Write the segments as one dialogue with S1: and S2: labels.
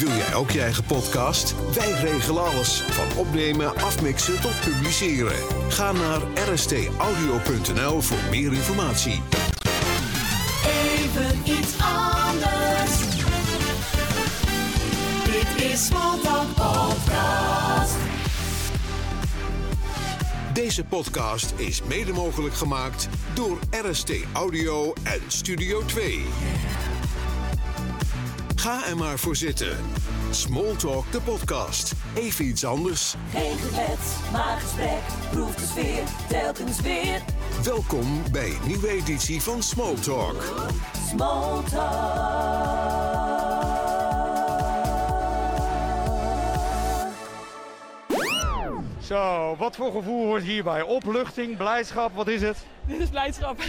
S1: Wil jij ook je eigen podcast? Wij regelen alles. Van opnemen, afmixen tot publiceren. Ga naar rstaudio.nl voor meer informatie.
S2: Even iets anders. Dit is Smalltalk Podcast.
S1: Deze podcast is mede mogelijk gemaakt door RST Audio en Studio 2. Ga er maar voor zitten. Smalltalk de podcast. Even iets anders.
S2: Geen gebed, maar gesprek. Proef de sfeer, telkens weer.
S1: Welkom bij een nieuwe editie van Smalltalk.
S2: Smalltalk.
S3: Zo, wat voor gevoel hoort hierbij? Opluchting, blijdschap, wat is het?
S4: Dit is blijdschap.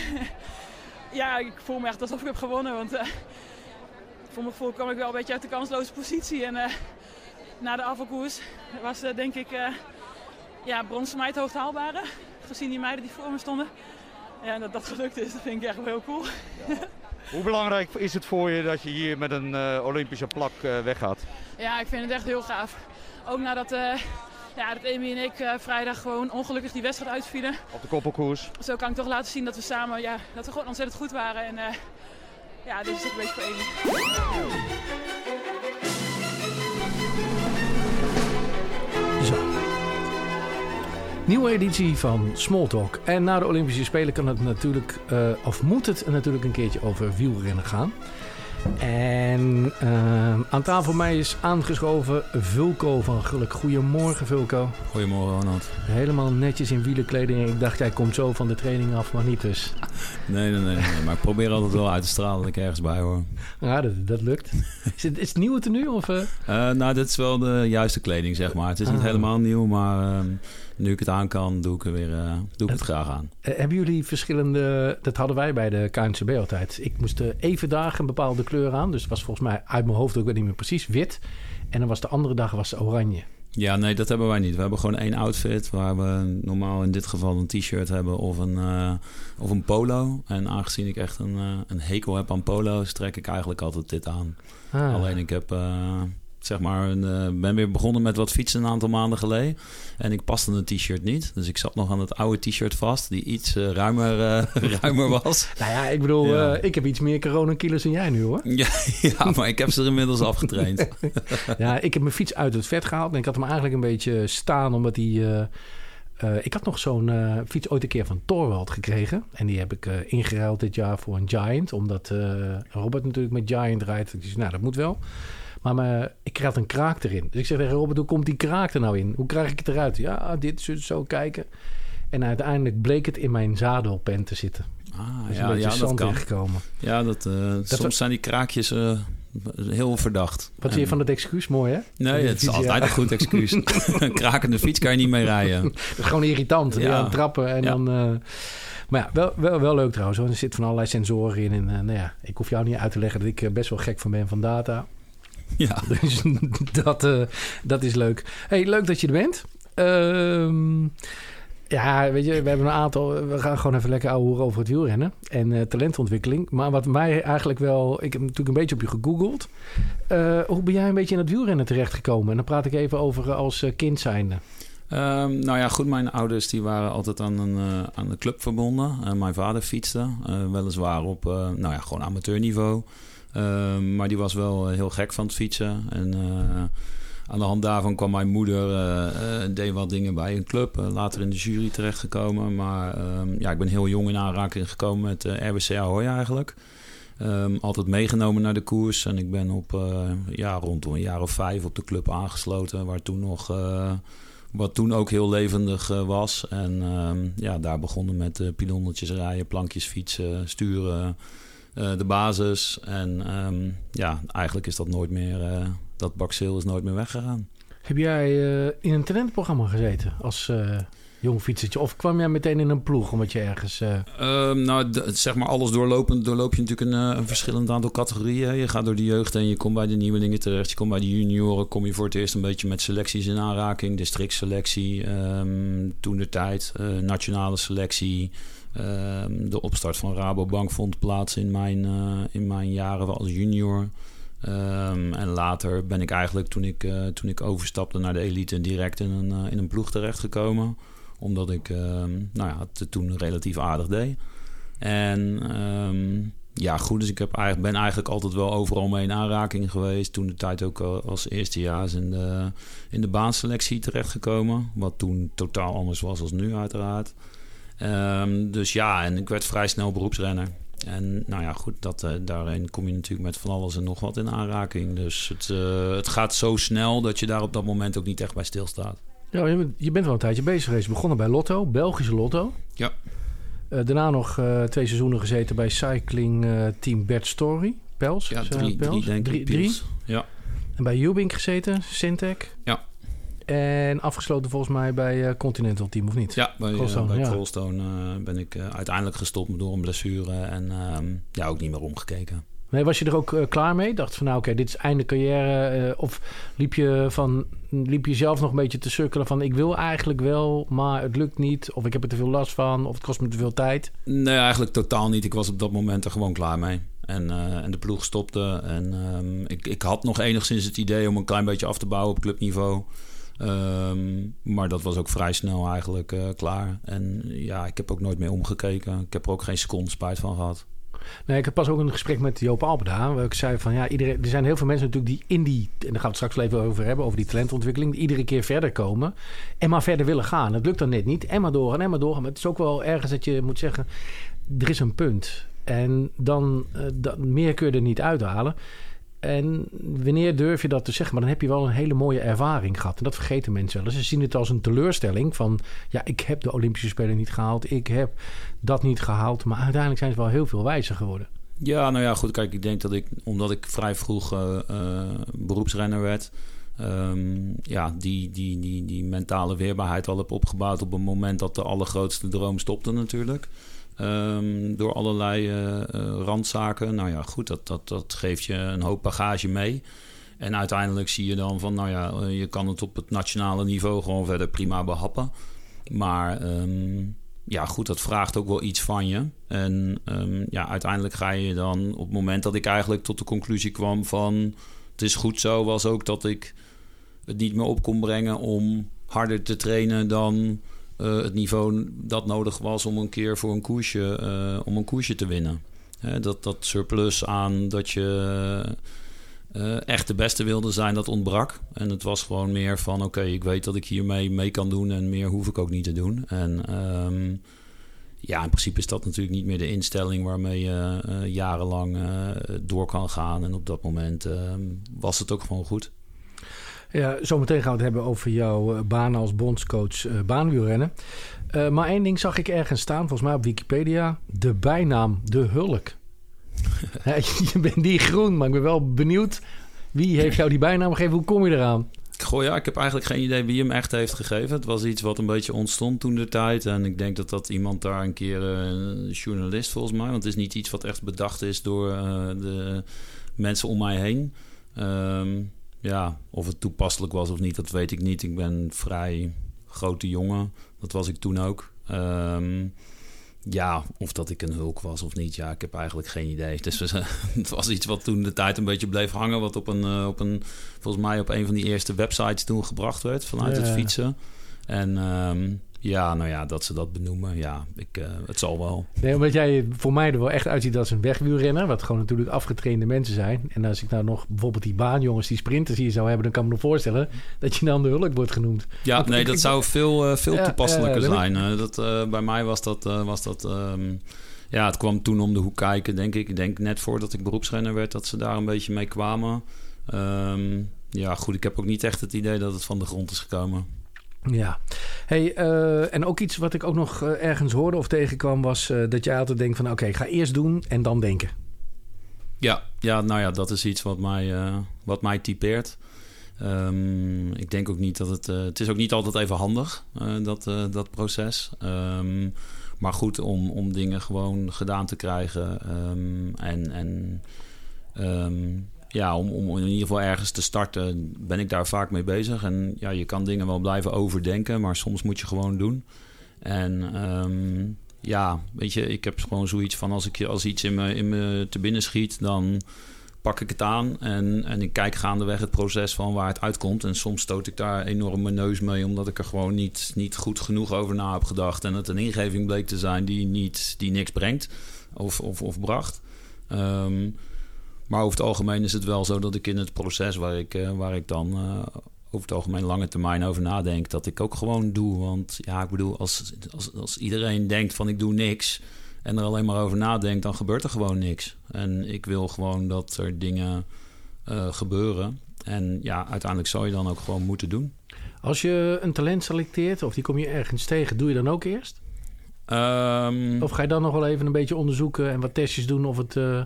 S4: ja, ik voel me echt alsof ik heb gewonnen. Want uh, voor mijn gevoel kwam ik wel een beetje uit de kansloze positie. En uh, na de afvalkoers was uh, denk ik ja, brons voor mij het hoogst haalbare. Gezien die meiden die voor me stonden. Ja, dat dat gelukt is, dat vind ik echt wel heel cool.
S3: Ja. Hoe belangrijk is het voor je dat je hier met een Olympische plak weggaat?
S4: Ja, ik vind het echt heel gaaf. Ook nadat ja, dat Amy en ik uh, vrijdag gewoon ongelukkig die wedstrijd uitvielen.
S3: Op de koppelkoers.
S4: Zo kan ik toch laten zien dat we samen, ja, dat we gewoon ontzettend goed waren. En uh, ja, dit is een beetje voor.
S5: Zo. Nieuwe editie van Smalltalk. En na de Olympische Spelen kan het natuurlijk, uh, of moet het natuurlijk een keertje over wielrennen gaan. En uh, aan tafel mij is aangeschoven Vulko van Geluk. Goedemorgen Vulko.
S6: Goedemorgen Ronald.
S5: Helemaal netjes in wielenkleding. Ik dacht, jij komt zo van de training af, maar niet dus.
S6: Nee, nee, nee. nee. Maar ik probeer altijd wel uit te stralen dat ik ergens bij hoor.
S5: Ja, dat, dat lukt. Is het, is het nieuwe tenue? Of, uh?
S6: Uh, nou, dit is wel de juiste kleding, zeg maar. Het is niet ah. helemaal nieuw, maar nu ik het aan kan, doe ik, er weer, uh, doe ik het graag aan.
S5: Uh, hebben jullie verschillende... Dat hadden wij bij de KNCB altijd. Ik moest even dagen een bepaalde kleur aan. Dus het was volgens mij uit mijn hoofd ook niet meer precies wit. En dan was de andere dag was oranje.
S6: Ja, nee, dat hebben wij niet. We hebben gewoon één outfit waar we normaal in dit geval een t-shirt hebben of een, uh, of een polo. En aangezien ik echt een, uh, een hekel heb aan polo's, trek ik eigenlijk altijd dit aan. Ah. Alleen ik heb uh, zeg maar, uh, ben weer begonnen met wat fietsen een aantal maanden geleden. En ik paste een t-shirt niet. Dus ik zat nog aan het oude t-shirt vast, die iets uh, ruimer, uh, ruimer was.
S5: nou ja, ik bedoel, ja. ik heb iets meer coronakilo's dan jij nu hoor.
S6: Ja, ja, maar ik heb ze er inmiddels afgetraind.
S5: ja, ik heb mijn fiets uit het vet gehaald. En ik had hem eigenlijk een beetje staan, omdat die... ik had nog zo'n fiets ooit een keer van Torwald gekregen. En die heb ik ingeruild dit jaar voor een Giant. Omdat Robert natuurlijk met Giant rijdt. Dus nou, dat moet wel. Maar me, ik krijg een kraak erin. Dus ik zeg tegen Robert, hoe komt die kraak er nou in? Hoe krijg ik het eruit? Ja, dit, zo, zo kijken. En uiteindelijk bleek het in mijn zadelpen te zitten.
S6: Ah,
S5: dus
S6: ja,
S5: een
S6: ja. Gekomen. Ja, dat, uh, dat soms zijn die kraakjes uh, heel verdacht.
S5: Wat vind je van dat excuus? Mooi, hè?
S6: Nee, het is altijd een goed excuus. een krakende fiets kan je niet mee rijden.
S5: dat is gewoon irritant. Ja. aan het trappen en ja. dan... Uh, maar ja, wel, wel, wel leuk trouwens. Hoor. Er zit van allerlei sensoren in. En nou ja, ik hoef jou niet uit te leggen dat ik best wel gek van ben van data.
S6: Ja.
S5: Dus dat, uh, dat is leuk. Hey, leuk dat je er bent. Uh, ja, weet je, we hebben een aantal... We gaan gewoon even lekker ouwe over het wielrennen. En uh, talentontwikkeling. Maar wat mij eigenlijk wel... Ik heb natuurlijk een beetje op je gegoogeld. Uh, hoe ben jij een beetje in het wielrennen terechtgekomen? En dan praat ik even over als kind zijnde.
S6: Um, nou ja, goed, mijn ouders die waren altijd aan een, uh, aan de club verbonden. Uh, mijn vader fietste, uh, weliswaar op nou ja, gewoon amateurniveau. Uh, maar die was wel heel gek van het fietsen. En uh, aan de hand daarvan kwam mijn moeder, uh, deed wat dingen bij een club. later in de jury terechtgekomen. Maar ehm, ja, ik ben heel jong in aanraking gekomen met RBC Ahoy eigenlijk. Um, altijd meegenomen naar de koers. En ik ben op ja, rondom een jaar of vijf op de club aangesloten. Waar toen nog wat toen ook heel levendig was. En ja, daar begonnen met pilonnetjes rijden, plankjes fietsen, sturen, uh, de basis. En um, ja, eigenlijk is dat nooit meer, dat bakseel is nooit meer weggegaan.
S5: Heb jij in een talentenprogramma gezeten als jong fietsertje? Of kwam jij meteen in een ploeg omdat je ergens... Uh...
S6: Um, nou, zeg maar alles doorlopend doorloop je natuurlijk een, een, verschillend aantal categorieën. Je gaat door de jeugd en je komt bij de nieuwelingen terecht. Je komt bij de junioren, kom je voor het eerst een beetje met selecties in aanraking. Districtselectie, um, toen de tijd, uh, nationale selectie... Um, de opstart van Rabobank vond plaats in mijn, uh, in mijn jaren als junior. Ehm, en later ben ik eigenlijk, toen ik, eh, toen ik overstapte naar de elite, direct in een, eh, in een ploeg terechtgekomen. Omdat ik ehm, nou ja, het toen relatief aardig deed. En ehm, ja, goed, dus ik heb eigenlijk, ben eigenlijk altijd wel overal mee in aanraking geweest. Toen de tijd ook als eerstejaars in de, in de baanselectie terechtgekomen. Wat toen totaal anders was als nu, uiteraard. Dus ja, en ik werd vrij snel beroepsrenner. En nou ja, goed, dat, uh, daarin kom je natuurlijk met van alles en nog wat in aanraking. Dus het, uh, het gaat zo snel dat je daar op dat moment ook niet echt bij stilstaat.
S5: Ja, je bent, je bent wel een tijdje bezig geweest. Begonnen bij Lotto, Belgische Lotto.
S6: Ja.
S5: Uh, daarna nog twee seizoenen gezeten bij cycling team Bert Story. Pels.
S6: Ja, drie, Pels. drie denk ik. Drie? Ja.
S5: En bij Jubink gezeten, Syntec.
S6: Ja.
S5: En afgesloten volgens mij bij uh, Continental Team, of niet?
S6: Ja, bij Coldstone, uh, bij ja. ben ik uiteindelijk gestopt door een blessure. En ehm, ja, ook niet meer omgekeken.
S5: Nee, was je er ook klaar mee? Dacht van nou oké, dit is einde carrière. of liep je, van, liep je zelf nog een beetje te sukkelen van ik wil eigenlijk wel, maar het lukt niet. Of ik heb er te veel last van, of het kost me te veel tijd?
S6: Nee, eigenlijk totaal niet. Ik was op dat moment er gewoon klaar mee. En, en de ploeg stopte. En um, ik, ik had nog enigszins het idee om een klein beetje af te bouwen op clubniveau. Um, maar dat was ook vrij snel eigenlijk uh, klaar. En ja, ik heb ook nooit meer omgekeken. Ik heb er ook geen seconde spijt van gehad.
S5: Nee, ik heb pas ook een gesprek met Joop Albeda. Waar ik zei van ja, iedereen, er zijn heel veel mensen natuurlijk die in die, en daar gaan we het straks even over hebben, over die talentontwikkeling, die iedere keer verder komen en maar verder willen gaan. Het lukt dan net niet. En maar doorgaan, en maar doorgaan. Maar het is ook wel ergens dat je moet zeggen, er is een punt. En dan, uh, dan meer kun je er niet uithalen. En wanneer durf je dat te zeggen? Maar dan heb je wel een hele mooie ervaring gehad. En dat vergeten mensen wel eens. Ze zien het als een teleurstelling van... ja, ik heb de Olympische Spelen niet gehaald. Ik heb dat niet gehaald. Maar uiteindelijk zijn ze wel heel veel wijzer geworden.
S6: Ja, nou ja, goed. Kijk, ik denk dat ik... omdat ik vrij vroeg uh, uh, beroepsrenner werd... Um, ja, die, die, die, die mentale weerbaarheid al heb opgebouwd... op een moment dat de allergrootste droom stopte natuurlijk... Um, door allerlei uh, randzaken. Nou ja, goed, dat, dat, dat geeft je een hoop bagage mee. En uiteindelijk zie je dan van, nou ja, uh, je kan het op het nationale niveau gewoon verder prima behappen. Maar um, ja, goed, dat vraagt ook wel iets van je. En um, ja, uiteindelijk ga je dan, op het moment dat ik eigenlijk tot de conclusie kwam van, het is goed zo, was ook dat ik het niet meer op kon brengen om harder te trainen dan het niveau dat nodig was om een keer voor een koersje, uh, om een koersje te winnen. Dat, dat surplus aan dat je uh, echt de beste wilde zijn, dat ontbrak. En het was gewoon meer van: oké, ik weet dat ik hiermee mee kan doen en meer hoef ik ook niet te doen. En um, ja, in principe is dat natuurlijk niet meer de instelling waarmee je jarenlang door kan gaan. En op dat moment ehm, was het ook gewoon goed.
S5: Ja, zometeen gaan we het hebben over jouw eh, baan als bondscoach uh, baanwielrennen. Uh, maar één ding zag ik ergens staan, volgens mij op Wikipedia. De bijnaam De Hulk. je bent niet groen, maar ik ben wel benieuwd. Wie heeft jou die bijnaam gegeven? Hoe kom je eraan?
S6: Goh, ja, ik heb eigenlijk geen idee wie hem echt heeft gegeven. Het was iets wat een beetje ontstond toen de tijd. En ik denk dat dat iemand daar een keer, een journalist volgens mij... want het is niet iets wat echt bedacht is door de mensen om mij heen... Um, ja, of het toepasselijk was of niet, dat weet ik niet. Ik ben vrij grote jongen. Dat was ik toen ook. Um, ja, of dat ik een hulk was of niet, ja, ik heb eigenlijk geen idee. Dus het was iets wat toen de tijd een beetje bleef hangen. Wat op een, uh, op een volgens mij op een van die eerste websites toen gebracht werd vanuit ja. het fietsen. En um, ja, nou ja, dat ze dat benoemen, ja, ik, uh, het zal wel.
S5: Nee, omdat jij voor mij er wel echt uitziet als een wegwielrenner, wat gewoon natuurlijk afgetrainde mensen zijn. En als ik nou nog bijvoorbeeld die baanjongens, die sprinters hier zou hebben, dan kan ik me nog voorstellen dat je dan de hulk wordt genoemd.
S6: Ja, want nee, ik, dat ik, zou veel, uh, veel ja, toepasselijker uh, zijn. Dat, bij mij was dat, was dat um, ja, het kwam toen om de hoek kijken, denk ik. Ik denk net voordat ik beroepsrenner werd, dat ze daar een beetje mee kwamen. Um, ja, goed, ik heb ook niet echt het idee dat het van de grond is gekomen.
S5: Ja, hey, uh, en ook iets wat ik ook nog uh, ergens hoorde of tegenkwam, was uh, dat jij altijd denkt van oké, ga eerst doen en dan denken.
S6: Ja, ja, nou ja, dat is iets wat mij, wat mij typeert. Um, ik denk ook niet dat het. het is ook niet altijd even handig, dat, dat proces. Um, maar goed, om, om dingen gewoon gedaan te krijgen. Um, en en ja, om, om in ieder geval ergens te starten, ben ik daar vaak mee bezig. En ja, je kan dingen wel blijven overdenken, maar soms moet je gewoon doen. En um, ja, weet je, ik heb gewoon zoiets van als ik als iets in me, in me te binnen schiet, dan pak ik het aan en, en ik kijk gaandeweg het proces van waar het uitkomt. En soms stoot ik daar enorm mijn neus mee, omdat ik er gewoon niet, niet goed genoeg over na heb gedacht. En het een ingeving bleek te zijn die, niet, die niks brengt of, of, of bracht. Ehm, maar over het algemeen is het wel zo dat ik in het proces waar ik, eh, waar ik dan uh, over het algemeen lange termijn over nadenk, dat ik ook gewoon doe. Want ja, ik bedoel, als, als, als iedereen denkt van ik doe niks en er alleen maar over nadenkt, dan gebeurt er gewoon niks. En ik wil gewoon dat er dingen uh, gebeuren. En ja, uiteindelijk zou je dan ook gewoon moeten doen.
S5: Als je een talent selecteert of die kom je ergens tegen, doe je dan ook eerst?
S6: Um,
S5: of ga je dan nog wel even een beetje onderzoeken en wat testjes doen of het uh,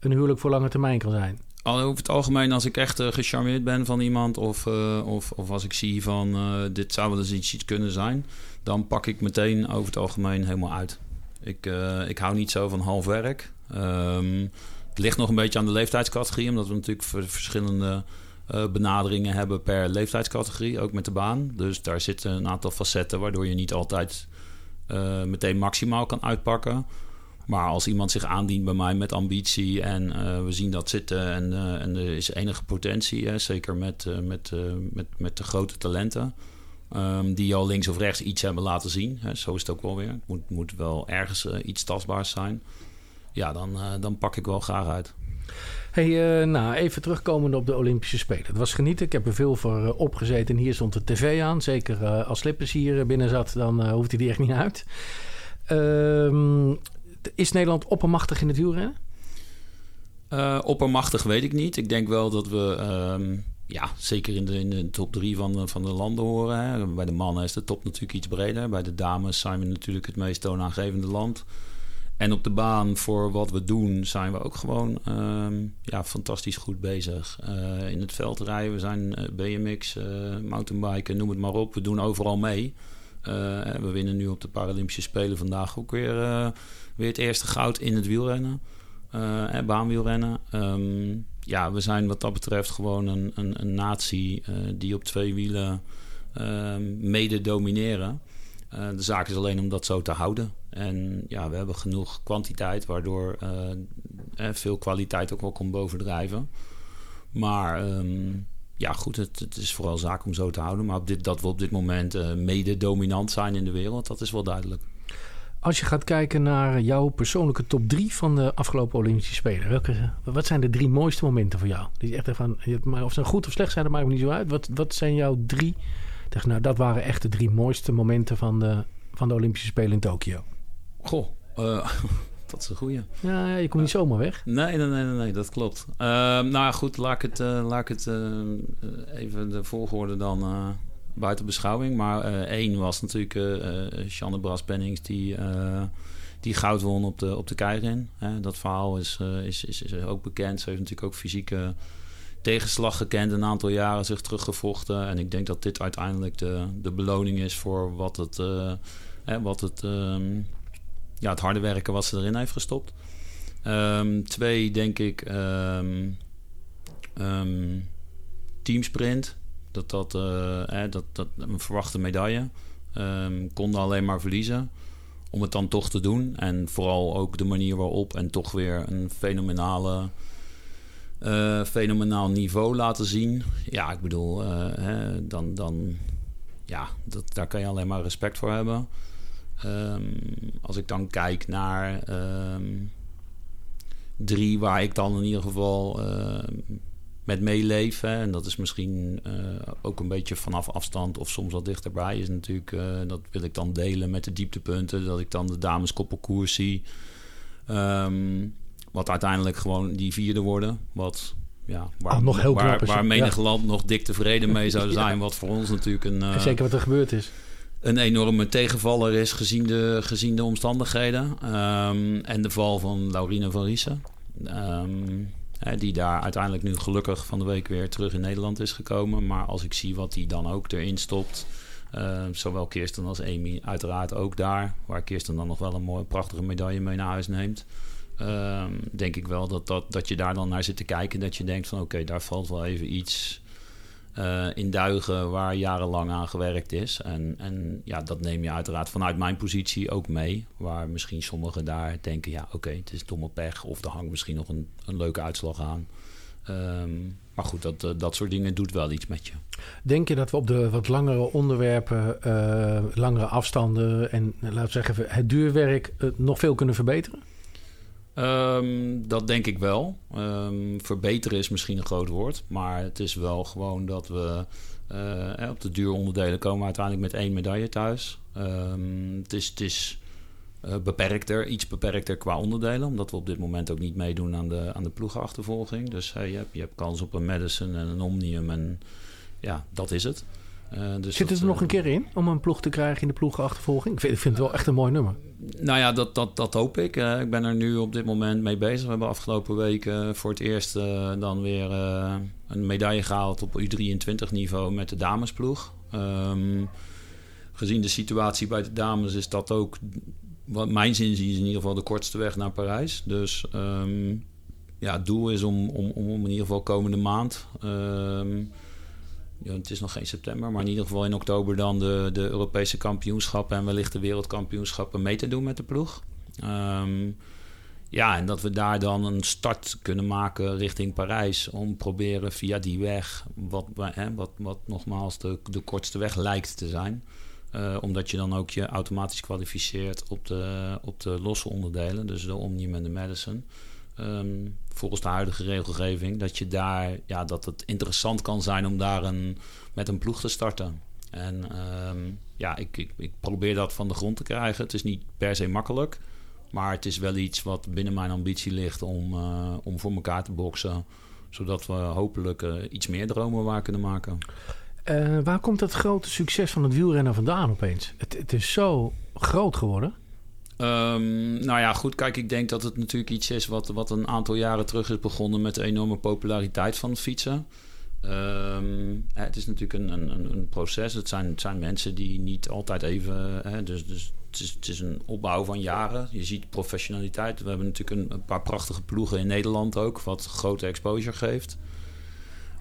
S5: een huwelijk voor lange termijn kan zijn?
S6: Over het algemeen, als ik echt uh, gecharmeerd ben van iemand, of, uh, of, of als ik zie van dit zou wel eens iets, kunnen zijn, dan pak ik meteen over het algemeen helemaal uit. Ik, ik hou niet zo van half werk. Um, het ligt nog een beetje aan de leeftijdscategorie, omdat we natuurlijk verschillende benaderingen hebben per leeftijdscategorie, ook met de baan. Dus daar zitten een aantal facetten waardoor je niet altijd meteen maximaal kan uitpakken. Maar als iemand zich aandient bij mij met ambitie en we zien dat zitten en, en er is enige potentie, hè, zeker met, met, met, met de grote talenten. Um, die al links of rechts iets hebben laten zien. Hè, zo is het ook wel weer. Het moet, moet wel ergens uh, iets tastbaars zijn. Ja, dan, uh, dan pak ik wel graag uit.
S5: Hey, uh, nou, even terugkomend op de Olympische Spelen. Het was genieten. Ik heb er veel voor opgezeten. En hier stond de tv aan. Zeker als Slippers hier binnen zat, dan hoeft hij er echt niet uit. Ehm, is Nederland oppermachtig in het wielrennen?
S6: oppermachtig weet ik niet. Ik denk wel dat we... Um, ja, zeker in de, in de top drie van, van de landen horen. Hè. Bij de mannen is de top natuurlijk iets breder. Bij de dames zijn we natuurlijk het meest toonaangevende land. En op de baan voor wat we doen zijn we ook gewoon um, ja, fantastisch goed bezig. Uh, in het veld rijden, we zijn uh, BMX, uh, mountainbiken, noem het maar op. We doen overal mee. we winnen nu op de Paralympische Spelen vandaag ook weer, weer het eerste goud in het wielrennen. baanwielrennen. Um, ja, we zijn wat dat betreft gewoon een, een, een natie uh, die op twee wielen uh, mede domineren. Uh, de zaak is alleen om dat zo te houden. En ja, we hebben genoeg kwantiteit, waardoor veel kwaliteit ook wel komt bovendrijven. Maar um, ja, goed, het, het, is vooral zaak om zo te houden. Maar dit, dat we op dit moment mede dominant zijn in de wereld, dat is wel duidelijk.
S5: Als je gaat kijken naar jouw persoonlijke top 3 van de afgelopen Olympische Spelen, welke, wat zijn de drie mooiste momenten voor jou? Die echt van, of ze goed of slecht zijn, dat maakt me niet zo uit. Wat, wat zijn jouw drie? Zeg, nou, dat waren echt de drie mooiste momenten van de, van de Olympische Spelen in Tokio.
S6: Goh, uh, dat is een goeie.
S5: Ja, ja, je komt niet zomaar weg.
S6: Nee, nee, nee, nee, dat klopt. Uh, nou goed, laat ik het, uh, laat ik het even de volgorde dan buiten beschouwing. Maar uh, één was natuurlijk uh, Shanne Bras Pennings die, die goud won op de, op de Keirin. dat verhaal is, is, is, ook bekend. Ze heeft natuurlijk ook fysieke tegenslag gekend. Een aantal jaren zich teruggevochten. En ik denk dat dit uiteindelijk de, de beloning is voor wat het, wat het, um, ja, het harde werken wat ze erin heeft gestopt. Um, twee, denk ik, um, teamsprint dat dat, uh, dat, dat een verwachte medaille. Um, konden alleen maar verliezen. Om het dan toch te doen. En vooral ook de manier waarop. En toch weer een fenomenale. Uh, fenomenaal niveau laten zien. Ja, ik bedoel, uh, hè, dan, dan, ja, dat, daar kan je alleen maar respect voor hebben. Um, als ik dan kijk naar um, drie, waar ik dan in ieder geval met meeleven. En dat is misschien uh, ook een beetje vanaf afstand of soms wat dichterbij. Is natuurlijk, uh, dat wil ik dan delen met de dieptepunten. Dat ik dan de dames koppelkoers zie. Um, wat uiteindelijk gewoon die vierde worden. Wat ja, waar,
S5: oh, nog heel
S6: waar, waar menig ja. land nog dik tevreden mee zou zijn. ja. Wat voor ons natuurlijk een. Uh,
S5: Zeker wat er gebeurd is.
S6: Een enorme tegenvaller is gezien de, gezien de omstandigheden. Um, en de val van Laurine van Riesen. Um, die daar uiteindelijk nu gelukkig van de week weer terug in Nederland is gekomen. Maar als ik zie wat hij dan ook erin stopt. Uh, zowel Kirsten als Amy uiteraard ook daar. Waar Kirsten dan nog wel een mooie, prachtige medaille mee naar huis neemt. Uh, denk ik wel dat, dat, dat je daar dan naar zit te kijken. Dat je denkt van oké, daar valt wel even iets uh, in duigen waar jarenlang aan gewerkt is. En, en ja, dat neem je uiteraard vanuit mijn positie ook mee. Waar misschien sommigen daar denken, ja oké, het is domme pech. Of er hangt misschien nog een, een leuke uitslag aan. Ehm, maar goed, dat, eh, dat soort dingen doet wel iets met je.
S5: Denk je dat we op de wat langere onderwerpen, eh, langere afstanden en laten we zeggen het duurwerk nog veel kunnen verbeteren?
S6: Um, dat denk ik wel. Um, verbeteren is misschien een groot woord, maar het is wel gewoon dat we uh, op de duuronderdelen komen we uiteindelijk met één medaille thuis. Um, het is, het is uh, beperkter, iets beperkter qua onderdelen, omdat we op dit moment ook niet meedoen aan de, aan de ploegenachtervolging. Dus je, hebt, je hebt kans op een Madison en een Omnium en ja, dat is het.
S5: Uh, dus Zit het er nog een keer in om een ploeg te krijgen in de ploegenachtervolging? Ik vind, ik vind het wel echt een mooi nummer.
S6: Nou ja, dat, dat, dat hoop ik. Uh, ik ben er nu op dit moment mee bezig. We hebben afgelopen weken voor het eerst dan weer een medaille gehaald op U23 niveau met de damesploeg. Um, gezien de situatie bij de dames is dat ook, wat mijn zin is in ieder geval de kortste weg naar Parijs. Dus um, ja, het doel is om, om, om in ieder geval komende maand... Um, ja, het is nog geen september, maar in ieder geval in oktober dan de, de Europese kampioenschappen en wellicht de wereldkampioenschappen mee te doen met de ploeg. Um, ja, en dat we daar dan een start kunnen maken richting Parijs om proberen via die weg, wat, hè, wat, wat nogmaals de, de kortste weg lijkt te zijn. Uh, omdat je dan ook je automatisch kwalificeert op de, op de losse onderdelen, dus de Omnium en de Madison. Um, volgens de huidige regelgeving, dat je daar, ja, dat het interessant kan zijn om daar een, met een ploeg te starten. En um, ja, ik, ik, ik, probeer dat van de grond te krijgen. Het is niet per se makkelijk, maar het is wel iets wat binnen mijn ambitie ligt om, uh, om voor elkaar te boksen. Zodat we hopelijk uh, iets meer dromen waar kunnen maken.
S5: Uh, waar komt dat grote succes van het wielrennen vandaan opeens? Het, het is zo groot geworden.
S6: Um, nou ja, goed, kijk, ik denk dat het natuurlijk iets is wat, wat een aantal jaren terug is begonnen met de enorme populariteit van het fietsen. Um, het is natuurlijk een, een, een, proces. Het zijn, het zijn mensen die niet altijd even. Hè, dus dus het, is, het is een opbouw van jaren. Je ziet professionaliteit. We hebben natuurlijk een, paar prachtige ploegen in Nederland ook, wat grote exposure geeft.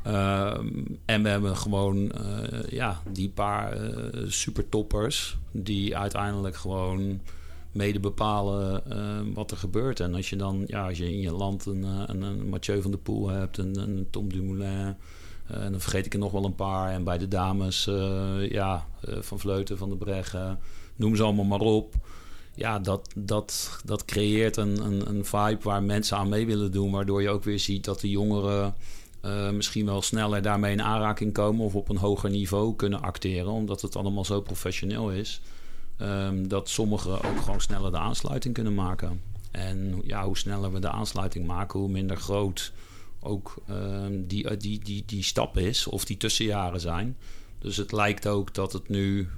S6: Um, en we hebben gewoon uh, ja, die paar uh, supertoppers die uiteindelijk gewoon mede bepalen uh, wat er gebeurt. En als je dan, ja, als je in je land een, een, een Mathieu van der Poel hebt, een, een Tom Dumoulin, uh, en dan vergeet ik er nog wel een paar. En bij de dames, ja, Van Vleuten, Van de Breggen, noem ze allemaal maar op. Ja, dat, dat, dat creëert een, een, een vibe waar mensen aan mee willen doen. Waardoor je ook weer ziet dat de jongeren misschien wel sneller daarmee in aanraking komen. Of op een hoger niveau kunnen acteren. Omdat het allemaal zo professioneel is. Um, dat sommigen ook gewoon sneller de aansluiting kunnen maken. En ja, hoe sneller we de aansluiting maken, hoe minder groot ook um, die, die, die, die stap is of die tussenjaren zijn. Dus het lijkt ook dat het nu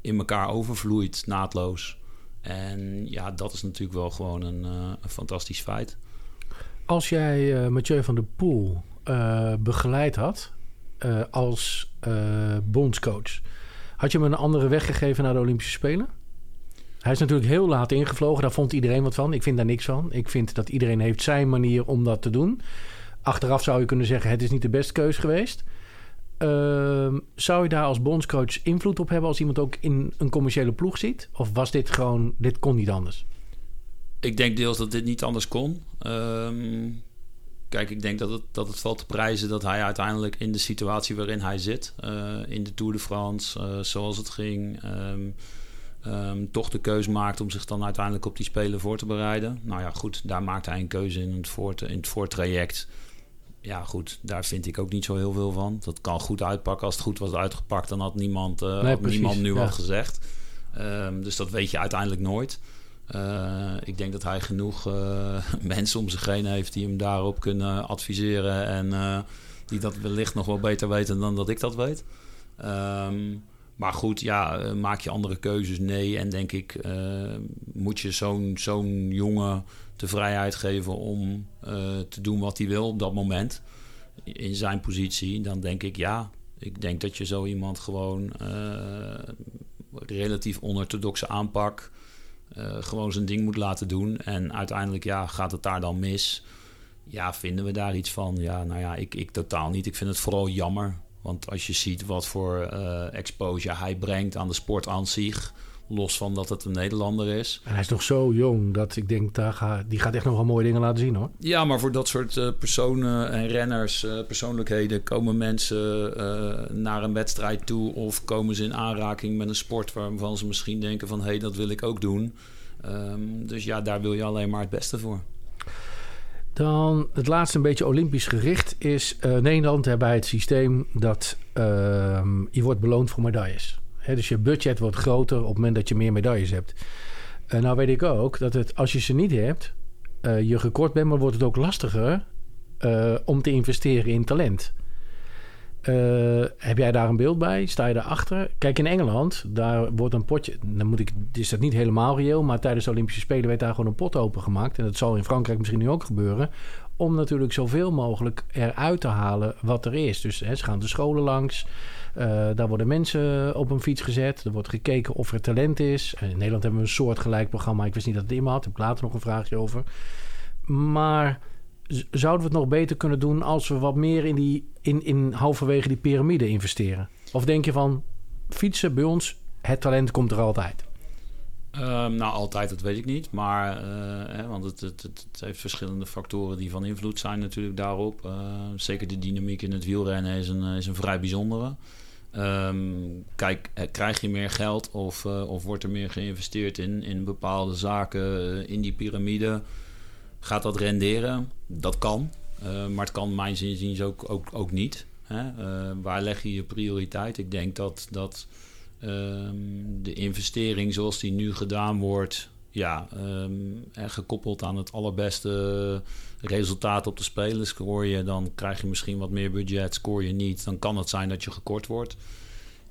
S6: in elkaar overvloeit, naadloos. En ja, dat is natuurlijk wel gewoon een, een fantastisch feit.
S5: Als jij uh, Mathieu van der Poel begeleid had als bondscoach had je hem een andere weg gegeven naar de Olympische Spelen? Hij is natuurlijk heel laat ingevlogen. Daar vond iedereen wat van. Ik vind daar niks van. Ik vind dat iedereen heeft zijn manier om dat te doen. Achteraf zou je kunnen zeggen... het is niet de beste keus geweest. Uh, zou je daar als bondscoach invloed op hebben... als iemand ook in een commerciële ploeg ziet? Of was dit gewoon... dit kon niet anders?
S6: Ik denk deels dat dit niet anders kon. Um, Kijk, ik denk dat het, dat het valt te prijzen dat hij uiteindelijk in de situatie waarin hij zit, uh, in de Tour de France, uh, zoals het ging, um, um, toch de keuze maakt om zich dan uiteindelijk op die Spelen voor te bereiden. Nou ja, goed, daar maakt hij een keuze in het, voort, in het voortraject. Ja, goed, daar vind ik ook niet zo heel veel van. Dat kan goed uitpakken. Als het goed was uitgepakt, dan had niemand, uh, nee, had niemand nu ja. wat gezegd. Um, dus dat weet je uiteindelijk nooit. Uh, ik denk dat hij genoeg uh, mensen om zich heen heeft die hem daarop kunnen adviseren. En uh, die dat wellicht nog wel beter weten dan dat ik dat weet. Um, maar goed, ja, maak je andere keuzes? Nee. En denk ik, moet je zo'n zo'n jongen de vrijheid geven om te doen wat hij wil op dat moment. In zijn positie, dan denk ik ja. Ik denk dat je zo iemand gewoon relatief onorthodoxe aanpak uh, gewoon zijn ding moet laten doen. En uiteindelijk, ja, gaat het daar dan mis? Ja, vinden we daar iets van? Ja, nou ja, ik, ik totaal niet. Ik vind het vooral jammer. Want als je ziet wat voor uh, exposure hij brengt aan de sport aan zich... Los van dat het een Nederlander is.
S5: En hij is nog zo jong dat ik denk, daar ga, die gaat echt nog wel mooie dingen laten zien hoor.
S6: Ja, maar voor dat soort uh, personen en renners, uh, persoonlijkheden, komen mensen uh, naar een wedstrijd toe of komen ze in aanraking met een sport waarvan ze misschien denken van hé, hey, dat wil ik ook doen. Um, dus ja, daar wil je alleen maar het beste voor.
S5: Dan het laatste een beetje olympisch gericht is Nederland hebben het systeem dat ehm, je wordt beloond voor medailles. Dus je budget wordt groter op het moment dat je meer medailles hebt. Uh, nou weet ik ook dat het, als je ze niet hebt, uh, je gekort bent, maar wordt het ook lastiger uh, om te investeren in talent. heb jij daar een beeld bij? Sta je daarachter? Kijk, in Engeland, daar wordt een potje. Dan moet ik, is dat niet helemaal reëel, maar tijdens de Olympische Spelen werd daar gewoon een pot opengemaakt. En dat zal in Frankrijk misschien nu ook gebeuren. Om natuurlijk zoveel mogelijk eruit te halen wat er is. Dus ze gaan de scholen langs. Uh, daar worden mensen op een fiets gezet. Er wordt gekeken of er talent is. In Nederland hebben we een soortgelijk programma. Ik wist niet dat het in had. Daar heb ik later nog een vraagje over. Maar zouden we het nog beter kunnen doen als we wat meer in, die, in, in halverwege die piramide investeren? Of denk je van fietsen bij ons, het talent komt er altijd?
S6: Um, nou, altijd, dat weet ik niet. Maar, uh, hè, want het, het, het, heeft verschillende factoren die van invloed zijn natuurlijk daarop. Uh, zeker de dynamiek in het wielrennen is een, is een vrij bijzondere. Um, kijk, krijg je meer geld of, uh, of wordt er meer geïnvesteerd in, in bepaalde zaken in die piramide? Gaat dat renderen? Dat kan. maar het kan mijn zin ook, ook, ook niet. Hè? waar leg je je prioriteit? Ik denk dat... dat Um, de investering zoals die nu gedaan wordt, ja, um, en gekoppeld aan het allerbeste resultaat op de spelen. Scoor je, dan krijg je misschien wat meer budget. Scoor je niet, dan kan het zijn dat je gekort wordt.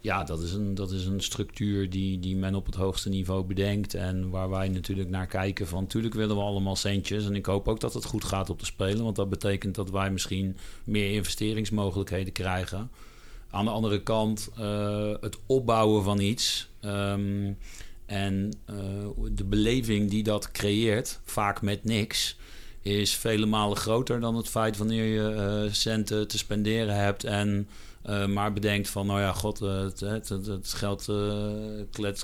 S6: Ja, dat is een, dat is een structuur die, die men op het hoogste niveau bedenkt. En waar wij natuurlijk naar kijken van... natuurlijk willen we allemaal centjes. En ik hoop ook dat het goed gaat op de spelen. Want dat betekent dat wij misschien meer investeringsmogelijkheden krijgen... Aan de andere kant uh, het opbouwen van iets um, en uh, de beleving die dat creëert, vaak met niks, is vele malen groter dan het feit wanneer je uh, centen te spenderen hebt en maar bedenkt van, nou ja, god, het, het, het, geld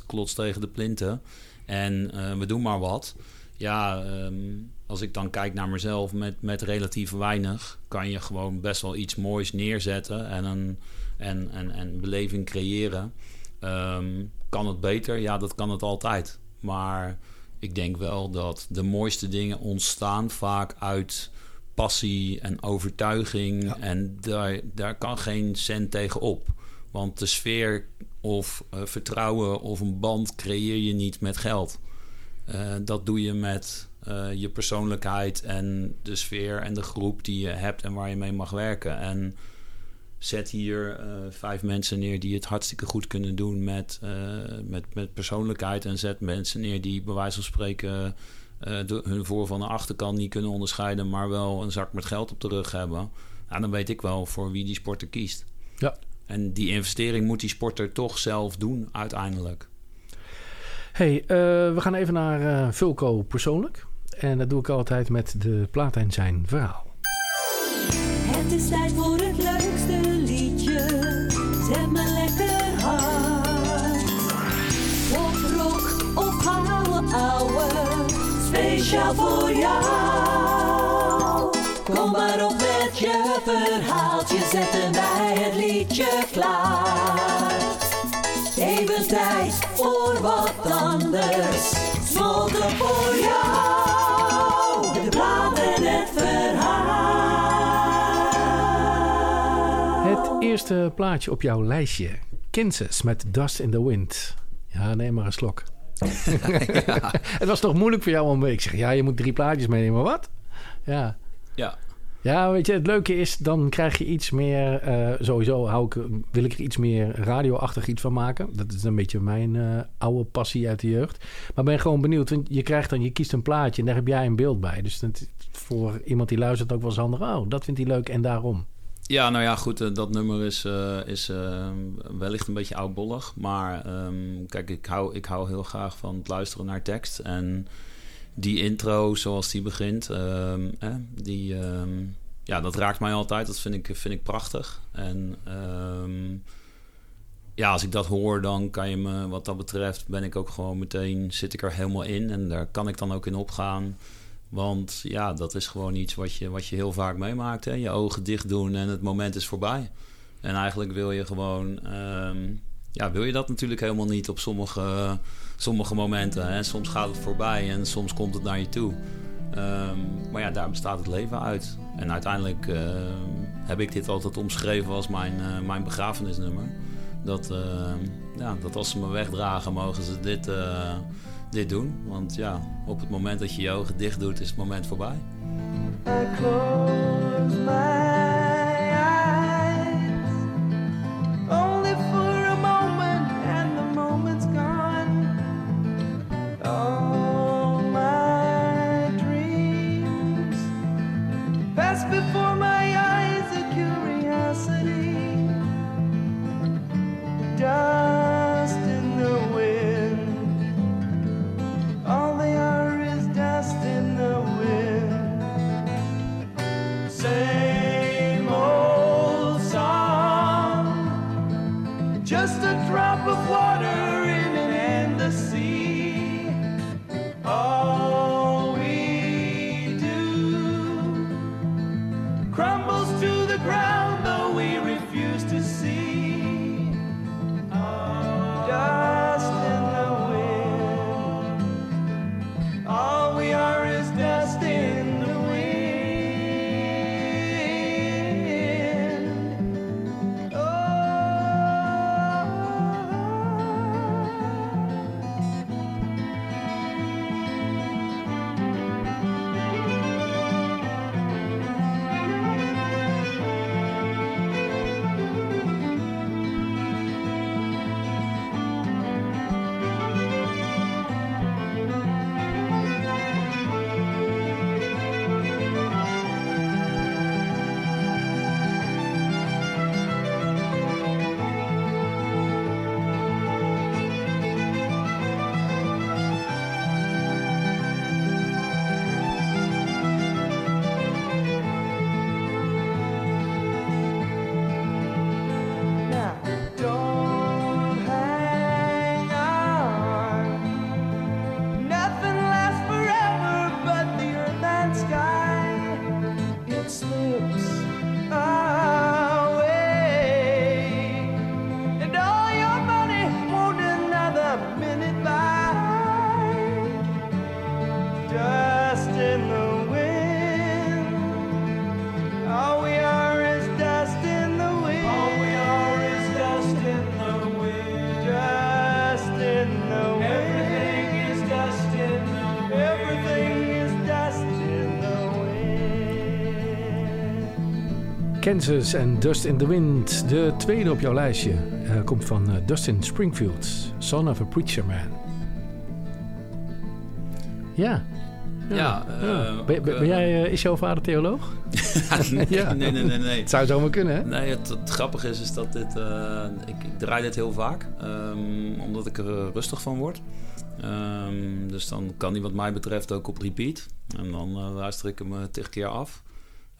S6: klotst tegen de plinten en we doen maar wat. Ja, um, als ik dan kijk naar mezelf met, met relatief weinig, kan je gewoon best wel iets moois neerzetten en een en, en, en beleving creëren. Um, kan het beter? Ja, dat kan het altijd. Maar ik denk wel dat de mooiste dingen ontstaan vaak uit passie en overtuiging. Ja. En daar, daar kan geen cent tegen op. Want de sfeer of uh, vertrouwen of een band creëer je niet met geld. Uh, dat doe je met uh, je persoonlijkheid en de sfeer en de groep die je hebt en waar je mee mag werken. En zet hier uh, vijf mensen neer die het hartstikke goed kunnen doen met, uh, met, met persoonlijkheid. En zet mensen neer die bij wijze van spreken uh, de, hun voor- van de achterkant niet kunnen onderscheiden, maar wel een zak met geld op de rug hebben. Nou, dan weet ik wel voor wie die sporter kiest.
S5: Ja.
S6: En die investering moet die sporter toch zelf doen uiteindelijk.
S5: Hey, we gaan even naar Vulco persoonlijk. En dat doe ik altijd met de plaat en zijn verhaal.
S2: Het is tijd voor het leukste liedje. Zet me lekker hard. Pop, rock of gouden ouwe. Speciaal voor jou. Kom maar op met je verhaaltje. Zetten wij het liedje klaar. Even tijd voor wat anders. Smolten voor jou.
S5: Eerste plaatje op jouw lijstje. Kansas met Dust in the Wind. Ja, neem maar een slok. ja. Het was toch moeilijk voor jou om... Ik zeg, ja, je moet drie plaatjes meenemen. Wat? Ja.
S6: Ja.
S5: Ja, weet je, het leuke is, dan krijg je iets meer... Uh, sowieso hou ik, wil ik er iets meer radioachtig iets van maken. Dat is een beetje mijn uh, oude passie uit de jeugd. Maar ben gewoon benieuwd, want je krijgt dan... Je kiest een plaatje en daar heb jij een beeld bij. Dus dat, voor iemand die luistert ook wel eens handig. Oh, dat vindt hij leuk en daarom.
S6: Ja, nou ja, goed. Uh, dat nummer is, uh, is uh, wellicht een beetje oudbollig. Maar um, kijk, ik hou, ik hou heel graag van het luisteren naar tekst. En die intro, zoals die begint, um, eh, die, um, ja, dat raakt mij altijd. Dat vind ik, vind ik prachtig. En
S7: ja, als ik dat hoor, dan kan je me, wat dat betreft, ben ik ook gewoon meteen, zit ik er helemaal in. En daar kan ik dan ook in opgaan. Want ja, dat is gewoon iets wat je, wat je heel vaak meemaakt. Hè? Je ogen dicht doen en het moment is voorbij. En eigenlijk wil je gewoon, ehm, ja, wil je dat natuurlijk helemaal niet op sommige, sommige momenten. Hè? Soms gaat het voorbij en soms komt het naar je toe. Ehm, maar ja, daar bestaat het leven uit. En uiteindelijk ehm, heb ik dit altijd omschreven als mijn, uh, mijn begrafenisnummer. Dat, ja, dat als ze me wegdragen, mogen ze dit, uh, dit doen. Want ja, op het moment dat je je ogen dicht doet, is het moment voorbij. Kansas en Dust in the Wind. De tweede op jouw lijstje uh, komt van uh, Dustin Springfield, Son of a Preacher Man. Ja. Ja. ja, uh, ben, ben, jij, is jouw vader theoloog? nee, ja. nee, nee, nee, nee.
S8: Het zou zomaar kunnen, hè?
S7: Nee, het, het grappige is, is dat dit... Ik, ik, draai dit heel vaak, um, omdat ik er rustig van word. Um, dus dan kan hij wat mij betreft ook op repeat. En dan luister ik hem tig keer af.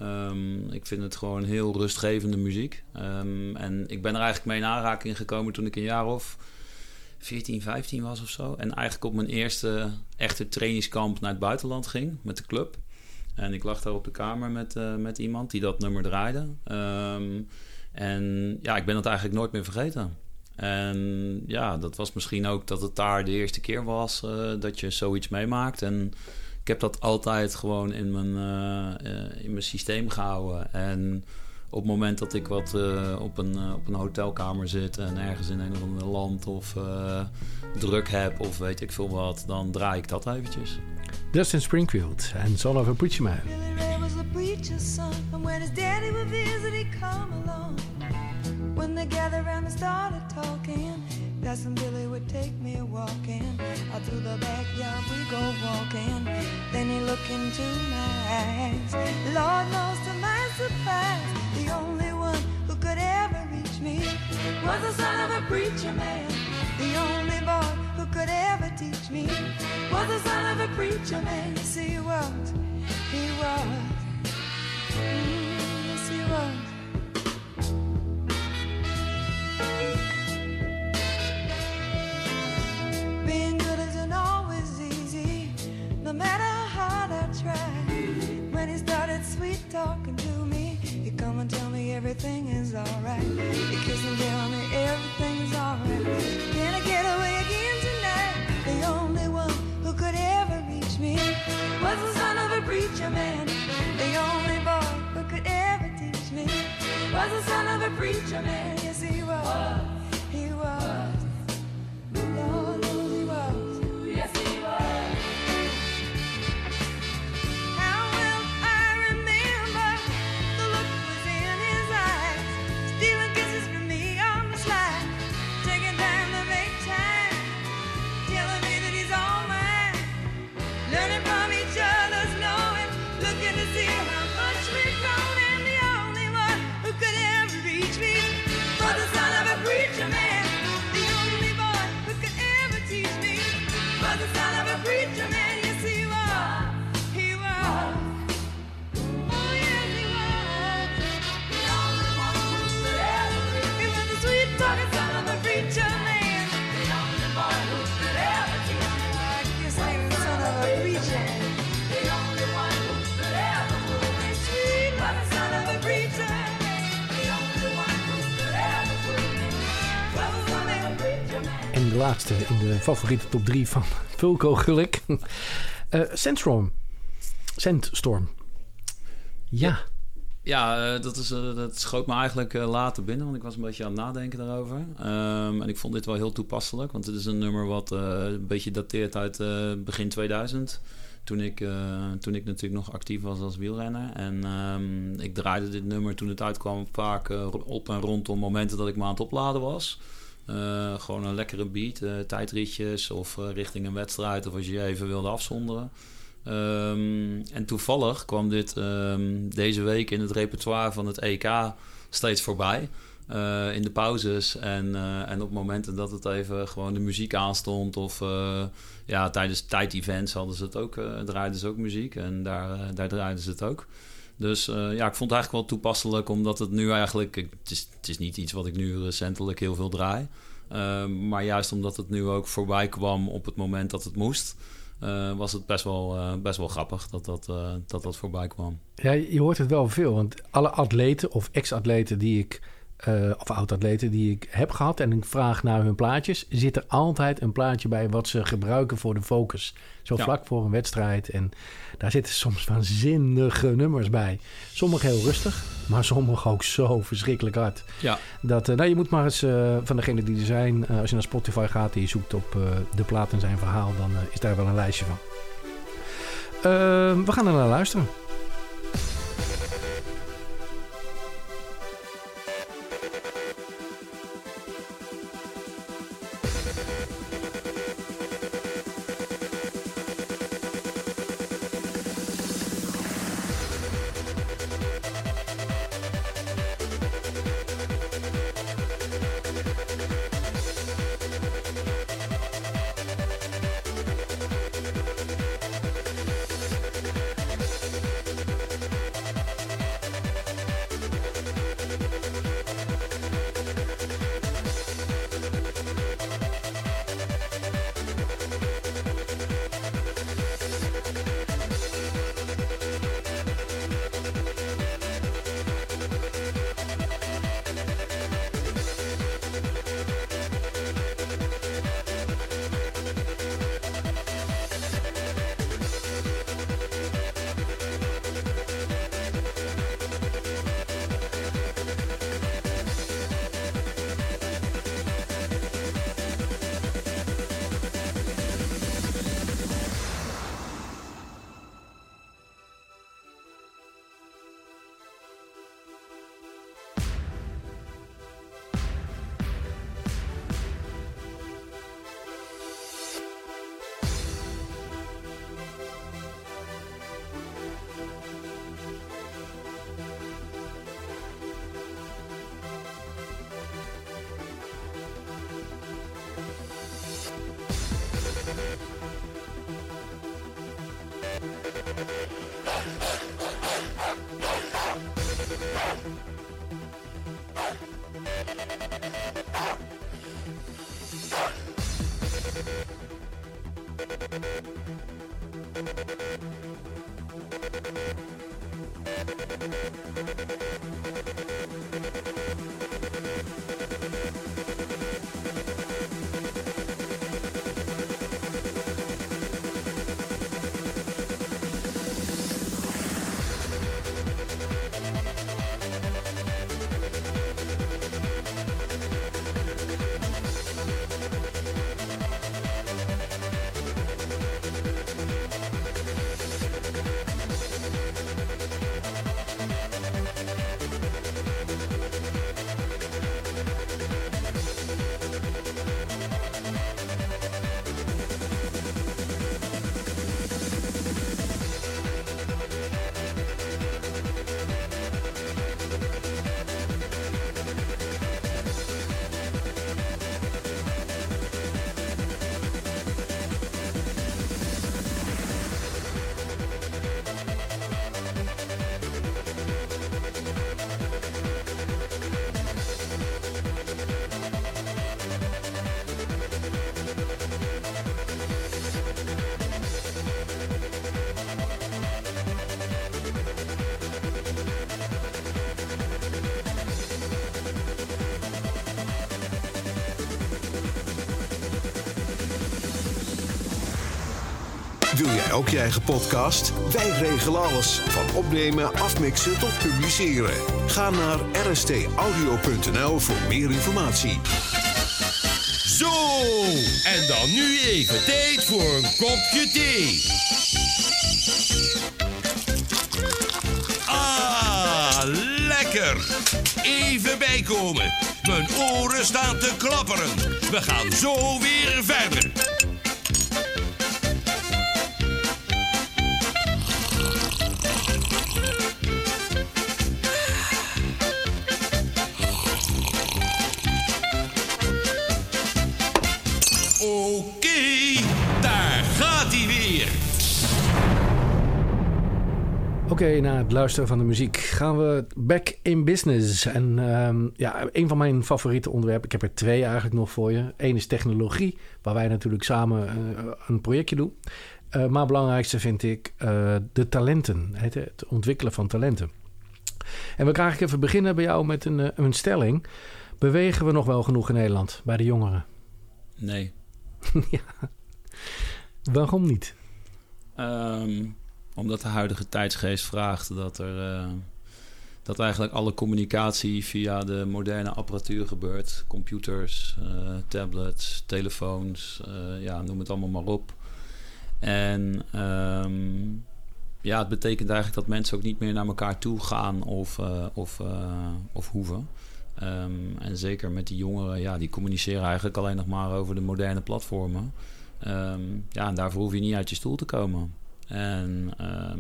S7: Um, ik vind het gewoon heel rustgevende muziek. Um, en ik ben er eigenlijk mee in aanraking gekomen toen ik een jaar of 14, 15 was of zo. En eigenlijk op mijn eerste echte trainingskamp naar het buitenland ging met de club. En ik lag daar op de kamer met, uh, met iemand die dat nummer draaide. Um, en ja, ik ben dat eigenlijk nooit meer vergeten. En ja, dat was misschien ook dat het daar de eerste keer was uh, dat je zoiets meemaakt. En ik heb dat altijd gewoon in mijn, uh, in mijn systeem gehouden. En op het moment dat ik wat uh, op, een, uh, op een hotelkamer zit en ergens in een of ander land of druk heb of weet ik veel wat, dan draai ik dat eventjes.
S8: Dustin Springfield en Son of a Preacher Man. When they gathered around and started talking, Cousin Billy would take me walking. Out through the backyard we go walking. Then he looked into my eyes. Lord knows to my surprise, the only one who could ever reach me was the son of a preacher man. The only boy who could ever teach me was the son of a preacher man. He was. He was. Mm, yes, no matter how I try. When he started sweet talking to me, he come and tell me everything is alright. He kiss and tell me everything is alright. Can I get away again tonight? The only one who could ever reach me was the son of a preacher man. The only boy who could ever teach me was the son of a preacher man. Yes, he was. He was. Lord.
S5: Laatste in de favoriete top 3 van Vulko Geluk. Eh Sandstorm. Ja.
S6: Ja, eh, dat, is, eh, dat schoot me eigenlijk later binnen, want ik was een beetje aan het nadenken daarover. Ehm, en ik vond dit wel heel toepasselijk, want het is een nummer wat een beetje dateert uit begin 2000. Toen ik, toen ik natuurlijk nog actief was als wielrenner. En ehm, ik draaide dit nummer toen het uitkwam vaak op en rondom momenten dat ik me aan het opladen was. Eh, gewoon een lekkere beat, eh, tijdritjes of eh, richting een wedstrijd of als je je even wilde afzonderen. Ehm, en toevallig kwam dit ehm, deze week in het repertoire van het EK steeds voorbij. in de pauzes en, en op momenten dat het even gewoon de muziek aanstond. Of ja, tijdens tijdevents hadden ze het ook, draaiden ze ook muziek. En daar, daar draaiden ze het ook. Dus eh, ja, ik vond het eigenlijk wel toepasselijk, omdat het nu eigenlijk... Het is, het is niet iets wat ik nu recentelijk heel veel draai. Eh, maar juist omdat het nu ook voorbij kwam op het moment dat het moest... eh, was het best wel, best wel grappig dat dat, dat dat voorbij kwam.
S5: ja, je hoort het wel veel. Want alle atleten of ex-atleten die ik... of oud-atleten die ik heb gehad en ik vraag naar hun plaatjes... zit er altijd een plaatje bij wat ze gebruiken voor de focus. Zo
S6: Ja.
S5: vlak voor een wedstrijd. En daar zitten soms waanzinnige nummers bij. Sommige heel rustig, maar sommige ook zo verschrikkelijk hard.
S6: Ja,
S5: Dat, eh, nou, je moet maar eens eh, van degene die er zijn, eh, als je naar Spotify gaat en je zoekt op de plaat en zijn verhaal, dan is daar wel een lijstje van. We gaan er naar luisteren.
S1: Wil jij ook je eigen podcast? Wij regelen alles. Van opnemen, afmixen tot publiceren. Ga naar rstaudio.nl voor meer informatie.
S9: Zo, en dan nu even tijd voor een kopje thee. Ah, lekker. Even bijkomen. Mijn oren staan te klapperen. We gaan zo weer verder. Oké,
S5: na het luisteren van de muziek gaan we back in business. En ehm, ja, een van mijn favoriete onderwerpen, ik heb er twee eigenlijk nog voor je. Eén is technologie, waar wij natuurlijk samen eh, een projectje doen. Eh, maar het belangrijkste vind ik eh, de talenten, het, het ontwikkelen van talenten. En we gaan eigenlijk even beginnen bij jou met een, een stelling. Bewegen we nog wel genoeg in Nederland bij de jongeren?
S6: Nee.
S5: Waarom niet?
S6: Ehm, omdat de huidige tijdsgeest vraagt dat er eh, dat eigenlijk alle communicatie via de moderne apparatuur gebeurt. Computers, eh, tablets, telefoons, eh, ja, noem het allemaal maar op. En ehm, ja, het betekent eigenlijk dat mensen ook niet meer naar elkaar toe gaan of, of, of hoeven. Ehm, en zeker met die jongeren, ja, die communiceren eigenlijk alleen nog maar over de moderne platformen. Ehm, ja, en daarvoor hoef je niet uit je stoel te komen. En ehm,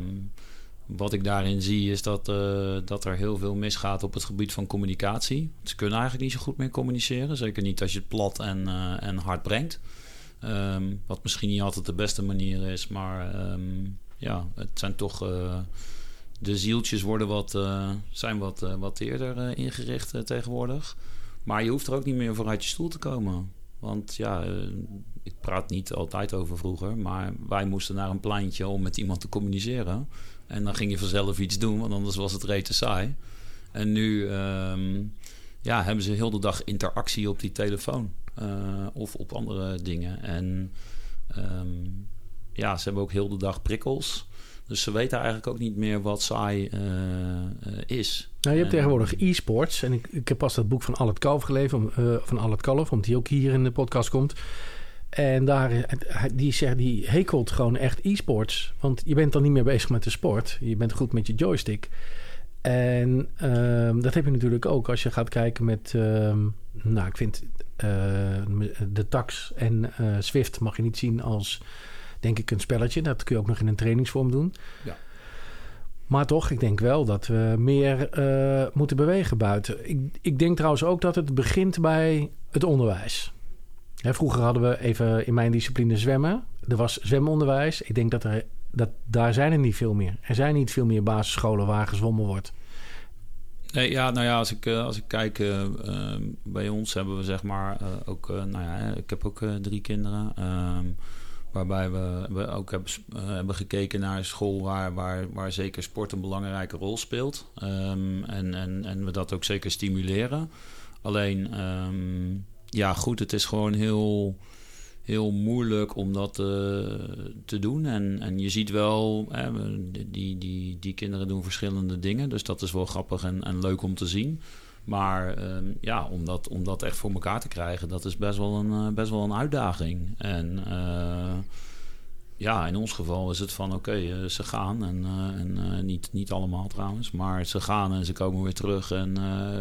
S6: wat ik daarin zie is dat, eh, dat er heel veel misgaat op het gebied van communicatie. Ze kunnen eigenlijk niet zo goed meer communiceren. Zeker niet als je het plat en, eh, en hard brengt. Ehm, wat misschien niet altijd de beste manier is, maar ehm, ja, het zijn toch. eh, de zieltjes worden wat, zijn wat, wat eerder ingericht tegenwoordig. Maar je hoeft er ook niet meer voor uit je stoel te komen. Want ja, ik praat niet altijd over vroeger, maar wij moesten naar een pleintje om met iemand te communiceren. En dan ging je vanzelf iets doen, want anders was het rete saai. En nu ehm, ja, hebben ze heel de dag interactie op die telefoon eh, of op andere dingen. En ehm, ja, ze hebben ook heel de dag prikkels. Dus ze weten eigenlijk ook niet meer wat saai eh, eh, is.
S5: Nou, je hebt
S6: En-
S5: tegenwoordig e-sports. En ik, ik heb pas dat boek van Allet Kalf gelezen. Om, van Allet Kalf, omdat die ook hier in de podcast komt. En daar, die, zegt, die hekelt gewoon echt e-sports. Want je bent dan niet meer bezig met de sport. Je bent goed met je joystick. En ehm, dat heb je natuurlijk ook als je gaat kijken met... ehm, nou, ik vind eh, de tax en eh, Swift mag je niet zien als... denk ik een spelletje. Dat kun je ook nog in een trainingsvorm doen.
S6: Ja.
S5: Maar toch, ik denk wel dat we meer eh, moeten bewegen buiten. Ik, ik denk trouwens ook dat het begint bij het onderwijs. Vroeger hadden we even in mijn discipline zwemmen. Er was zwemonderwijs. Ik denk dat, er, dat daar zijn er niet veel meer. Er zijn niet veel meer basisscholen waar gezwommen wordt.
S6: Nee, ja, nou ja, als ik, eh, als ik kijk, eh, eh, bij ons hebben we zeg maar eh, ook, nou ja, ik heb ook drie kinderen. ehm, waarbij we, we ook hebben, hebben gekeken naar een school waar, waar, waar zeker sport een belangrijke rol speelt. Ehm, en, en, en we dat ook zeker stimuleren. Alleen, ehm, ja, goed, het is gewoon heel heel moeilijk om dat eh, te doen. En, en je ziet wel, hè, die, die, die kinderen doen verschillende dingen. Dus dat is wel grappig en, en leuk om te zien. Maar ehm, ja, om dat, om dat echt voor elkaar te krijgen, dat is best wel een, eh, best wel een uitdaging. En eh, ja, in ons geval is het van oké, eh, ze gaan. En, eh, en eh, niet, niet allemaal trouwens, maar ze gaan en ze komen weer terug. En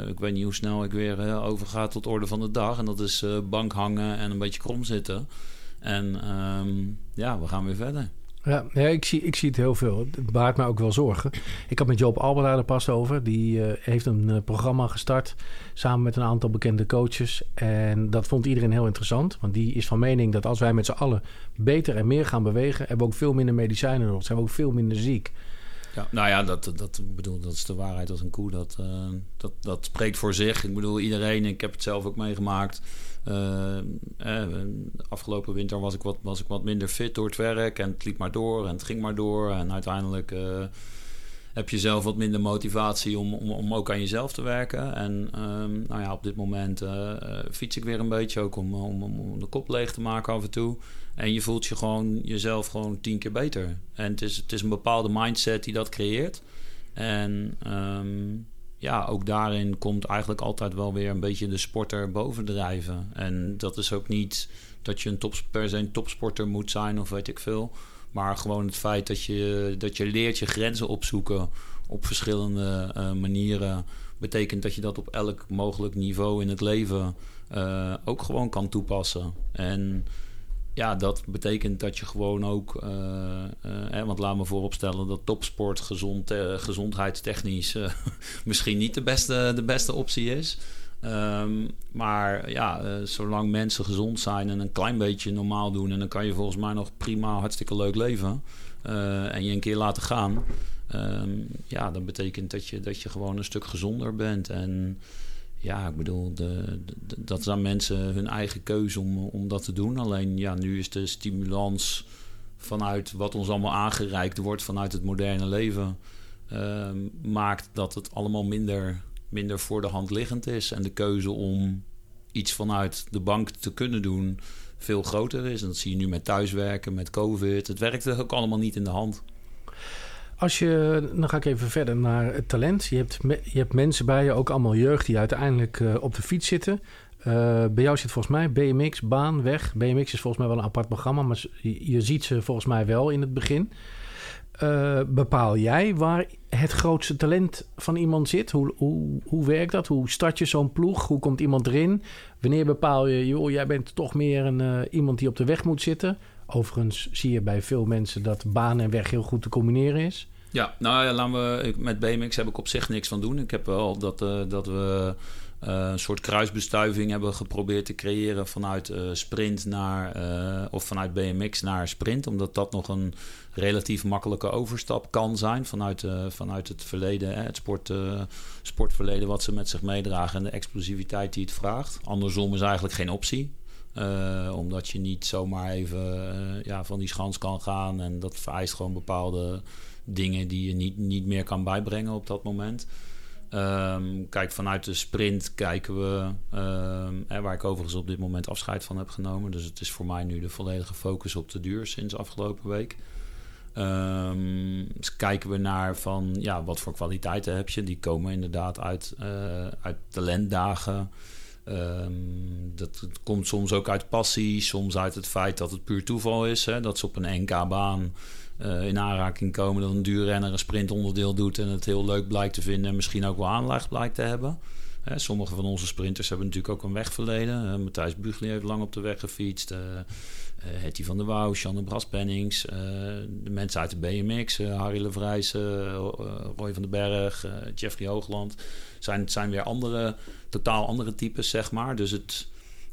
S6: ik weet niet hoe snel ik weer overga tot orde van de dag. En dat is bank hangen en een beetje krom zitten. En ehm, ja, we gaan weer verder.
S5: Ja, ja ik, zie, ik zie het heel veel. Het baart mij ook wel zorgen. Ik had met Joop Albert daar er pas over. Die eh, heeft een eh, programma gestart samen met een aantal bekende coaches. En dat vond iedereen heel interessant. Want die is van mening dat als wij met z'n allen beter en meer gaan bewegen... hebben we ook veel minder medicijnen nodig. Zijn we ook veel minder ziek.
S6: Ja, nou ja, dat, dat, bedoel, dat is de waarheid als een koe. Dat, eh, dat, dat spreekt voor zich. Ik bedoel, iedereen, ik heb het zelf ook meegemaakt. Eh, eh, afgelopen winter was ik, wat, was ik wat minder fit door het werk. En het liep maar door en het ging maar door. En uiteindelijk eh, heb je zelf wat minder motivatie om, om, om ook aan jezelf te werken. En ehm, nou ja, op dit moment eh, fiets ik weer een beetje ook om, om, om om de kop leeg te maken af en toe. En je voelt je gewoon jezelf gewoon tien keer beter. En het is, het is een bepaalde mindset die dat creëert. En ehm, ja, ook daarin komt eigenlijk altijd wel weer een beetje de sporter bovendrijven. En dat is ook niet dat je een top, per se een topsporter moet zijn of weet ik veel. Maar gewoon het feit dat je, dat je leert je grenzen opzoeken op verschillende eh, manieren. Betekent dat je dat op elk mogelijk niveau in het leven eh, ook gewoon kan toepassen. En ja, dat betekent dat je gewoon ook, eh, eh, want laat me vooropstellen dat topsport gezond, eh, gezondheidstechnisch misschien niet de beste, de beste optie is. Ehm, maar ja, zolang mensen gezond zijn en een klein beetje normaal doen, en dan kan je volgens mij nog prima hartstikke leuk leven. en je een keer laten gaan. Ehm, ja, dat betekent dat je, dat je gewoon een stuk gezonder bent. En ja, ik bedoel, de, dat aan mensen hun eigen keuze om, om dat te doen. Alleen ja, nu is de stimulans vanuit wat ons allemaal aangereikt wordt vanuit het moderne leven, ehm, maakt dat het allemaal minder, minder voor de hand liggend is. En de keuze om iets vanuit de bank te kunnen doen veel groter is. En dat zie je nu met thuiswerken, met COVID. Het werkt er ook allemaal niet in de hand.
S5: Als je, dan ga ik even verder naar het talent. Je hebt, je hebt mensen bij je, ook allemaal jeugd, die uiteindelijk eh, op de fiets zitten. Eh, bij jou zit volgens mij BMX, baan, weg. BMX is volgens mij wel een apart programma, maar je, ziet ze volgens mij wel in het begin. Eh, bepaal jij waar het grootste talent van iemand zit? Hoe, hoe, hoe werkt dat? Hoe start je zo'n ploeg? Hoe komt iemand erin? Wanneer bepaal je, joh, jij bent toch meer een, iemand die op de weg moet zitten? Overigens zie je bij veel mensen dat baan en weg heel goed te combineren is.
S6: Ja, nou ja, laten we, met BMX heb ik op zich niks van doen. Ik heb wel dat, eh, dat we eh, een soort kruisbestuiving hebben geprobeerd te creëren vanuit eh, sprint naar, of vanuit BMX naar sprint. Omdat dat nog een relatief makkelijke overstap kan zijn vanuit, vanuit het verleden, hè, het sport, sportverleden wat ze met zich meedragen en de explosiviteit die het vraagt. Andersom is eigenlijk geen optie. Omdat je niet zomaar even ja, van die schans kan gaan. En dat vereist gewoon bepaalde dingen die je niet, niet meer kan bijbrengen op dat moment. Ehm, kijk, vanuit de sprint kijken we, hè, waar ik overigens op dit moment afscheid van heb genomen. Dus het is voor mij nu de volledige focus op de duur sinds afgelopen week. Ehm, dus kijken we naar van, ja, wat voor kwaliteiten heb je? Die komen inderdaad uit, eh, uit talentdagen. Dat komt soms ook uit passie, soms uit het feit dat het puur toeval is. Hè? Dat ze op een NK-baan eh, in aanraking komen dat een duurrenner een sprintonderdeel doet en het heel leuk blijkt te vinden en misschien ook wel aanleg blijkt te hebben. Hè, sommige van onze sprinters hebben natuurlijk ook een wegverleden. Uh, Matthijs Bugli heeft lang op de weg gefietst. eh eh, Hetty van der Wouw, Sjanne Braspennings. eh, de mensen uit de BMX, eh, Harry Levrijs, eh, Roy van den Berg, eh, Jeffrey Hoogland. Zijn, zijn weer andere, totaal andere types, zeg maar. Dus het,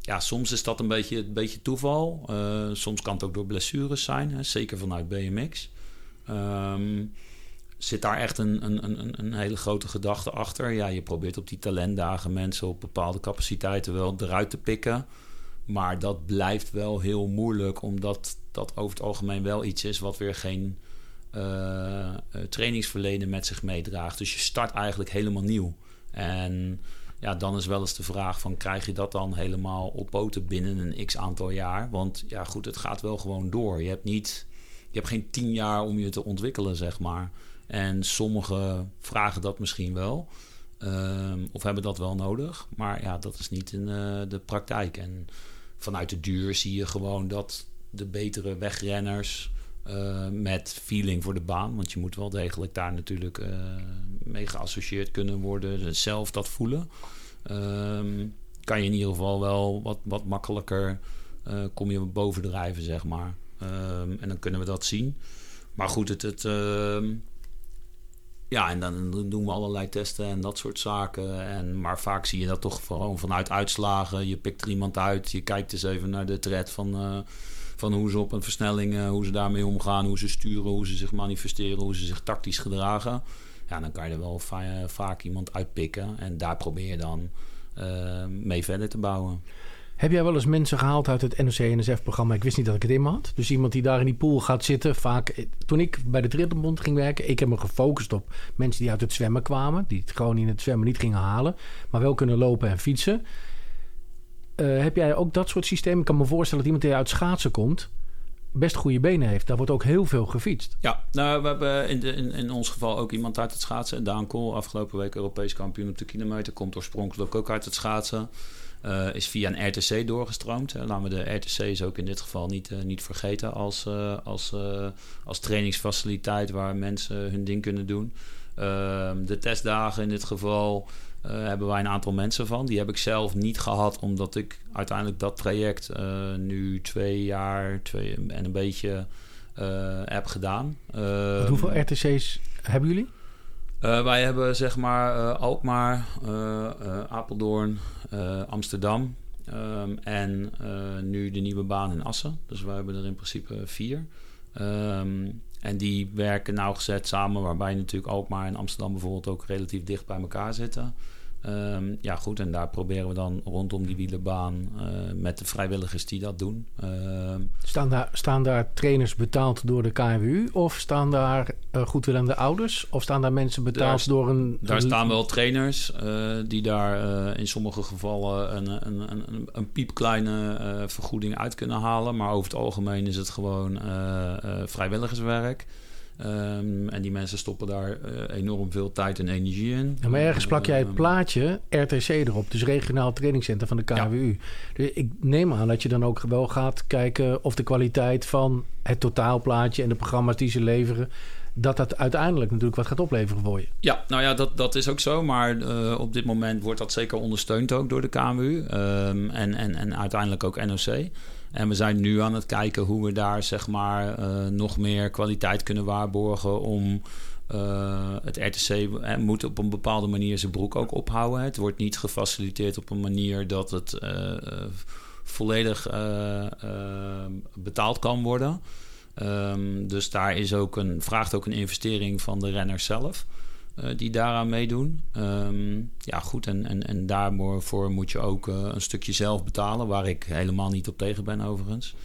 S6: ja, soms is dat een beetje, een beetje toeval. Eh, soms kan het ook door blessures zijn, hè, zeker vanuit BMX. Ehm, zit daar echt een, een, een, hele grote gedachte achter? Ja, je probeert op die talentdagen mensen op bepaalde capaciteiten wel eruit te pikken. Maar dat blijft wel heel moeilijk, omdat dat over het algemeen wel iets is wat weer geen eh, trainingsverleden met zich meedraagt. Dus je start eigenlijk helemaal nieuw. En ja, dan is wel eens de vraag van krijg je dat dan helemaal op poten binnen een x aantal jaar? Want ja, goed, het gaat wel gewoon door. Je hebt niet, je hebt geen tien jaar om je te ontwikkelen, zeg maar. En sommigen vragen dat misschien wel. ehm, of hebben dat wel nodig. Maar ja, dat is niet in eh, de praktijk. En vanuit de duur zie je gewoon dat de betere wegrenners eh, met feeling voor de baan, want je moet wel degelijk daar natuurlijk eh, mee geassocieerd kunnen worden, dus zelf dat voelen. Ehm, kan je in ieder geval wel wat, wat makkelijker eh, kom je bovendrijven, zeg maar. Ehm, en dan kunnen we dat zien. Maar goed, het, het, ehm, ja, en dan doen we allerlei testen en dat soort zaken. En, maar vaak zie je dat toch gewoon vanuit uitslagen. Je pikt er iemand uit, je kijkt eens even naar de thread van, van hoe ze op een versnelling, hoe ze daarmee omgaan, hoe ze sturen, hoe ze zich manifesteren, hoe ze zich tactisch gedragen. Ja, dan kan je er wel va- vaak iemand uitpikken en daar probeer je dan eh, mee verder te bouwen.
S5: Heb jij wel eens mensen gehaald uit het NOC-NSF-programma? Ik wist niet dat ik het in had. Dus iemand die daar in die pool gaat zitten. Vaak, eh, toen ik bij de Triathlonbond ging werken... ik heb me gefocust op mensen die uit het zwemmen kwamen. Die het gewoon in het zwemmen niet gingen halen. Maar wel kunnen lopen en fietsen. Eh, heb jij ook dat soort systemen? Ik kan me voorstellen dat iemand die uit schaatsen komt... best goede benen heeft. Daar wordt ook heel veel gefietst.
S6: Ja, nou, we hebben in, in, in ons geval ook iemand uit het schaatsen. Daan Kool, afgelopen week Europees kampioen op de kilometer. Komt oorspronkelijk ook uit het schaatsen. Eh, is via een RTC doorgestroomd. Hè. Laten we de RTC's ook in dit geval niet, eh, niet vergeten als, als, als trainingsfaciliteit waar mensen hun ding kunnen doen. Ehm, de testdagen in dit geval hebben wij een aantal mensen van. Die heb ik zelf niet gehad, omdat ik uiteindelijk dat traject eh, nu twee jaar twee, en een beetje eh, heb gedaan. Ehm,
S5: hoeveel RTC's hebben jullie?
S6: eh, wij hebben zeg maar eh, Alkmaar, eh, eh, Apeldoorn, eh, Amsterdam ehm, en eh, nu de nieuwe baan in Assen. Dus wij hebben er in principe vier. Ehm, en die werken nauwgezet samen, waarbij natuurlijk Alkmaar en Amsterdam bijvoorbeeld ook relatief dicht bij elkaar zitten. Ehm, ja, goed, en daar proberen we dan rondom die wielerbaan eh, met de vrijwilligers die dat doen. Ehm,
S5: Staan daar, staan daar trainers betaald door de KNWU? Of staan daar eh, goedwillende ouders? Of staan daar mensen betaald
S6: Daar-
S5: door een...
S6: Daar staan wel trainers eh, die daar in sommige gevallen een, een, een, een, een piepkleine vergoeding uit kunnen halen. Maar over het algemeen is het gewoon vrijwilligerswerk. Ehm, en die mensen stoppen daar eh, enorm veel tijd en energie in.
S5: Ja, maar ergens plak jij het
S6: Ehm,
S5: plaatje RTC erop, dus regionaal trainingscentrum van de KWU. Dus ik neem aan dat je dan ook wel gaat kijken of de kwaliteit van het totaalplaatje en de programma's die ze leveren, dat dat uiteindelijk natuurlijk wat gaat opleveren voor je.
S6: Ja, nou ja, dat, dat is ook zo. Maar eh, op dit moment wordt dat zeker ondersteund ook door de KMU. ehm, en, en, en uiteindelijk ook NOC. En we zijn nu aan het kijken hoe we daar zeg maar eh, nog meer kwaliteit kunnen waarborgen om eh, het RTC moet op een bepaalde manier zijn broek ook ophouden. Het wordt niet gefaciliteerd op een manier dat het eh, volledig betaald kan worden. Ehm, dus daar is ook een, vraagt ook een investering van de renners zelf. Eh, die daaraan meedoen. Ehm, ja, goed. En, en, en daarvoor moet je ook eh, een stukje zelf betalen. Waar ik helemaal niet op tegen ben, overigens.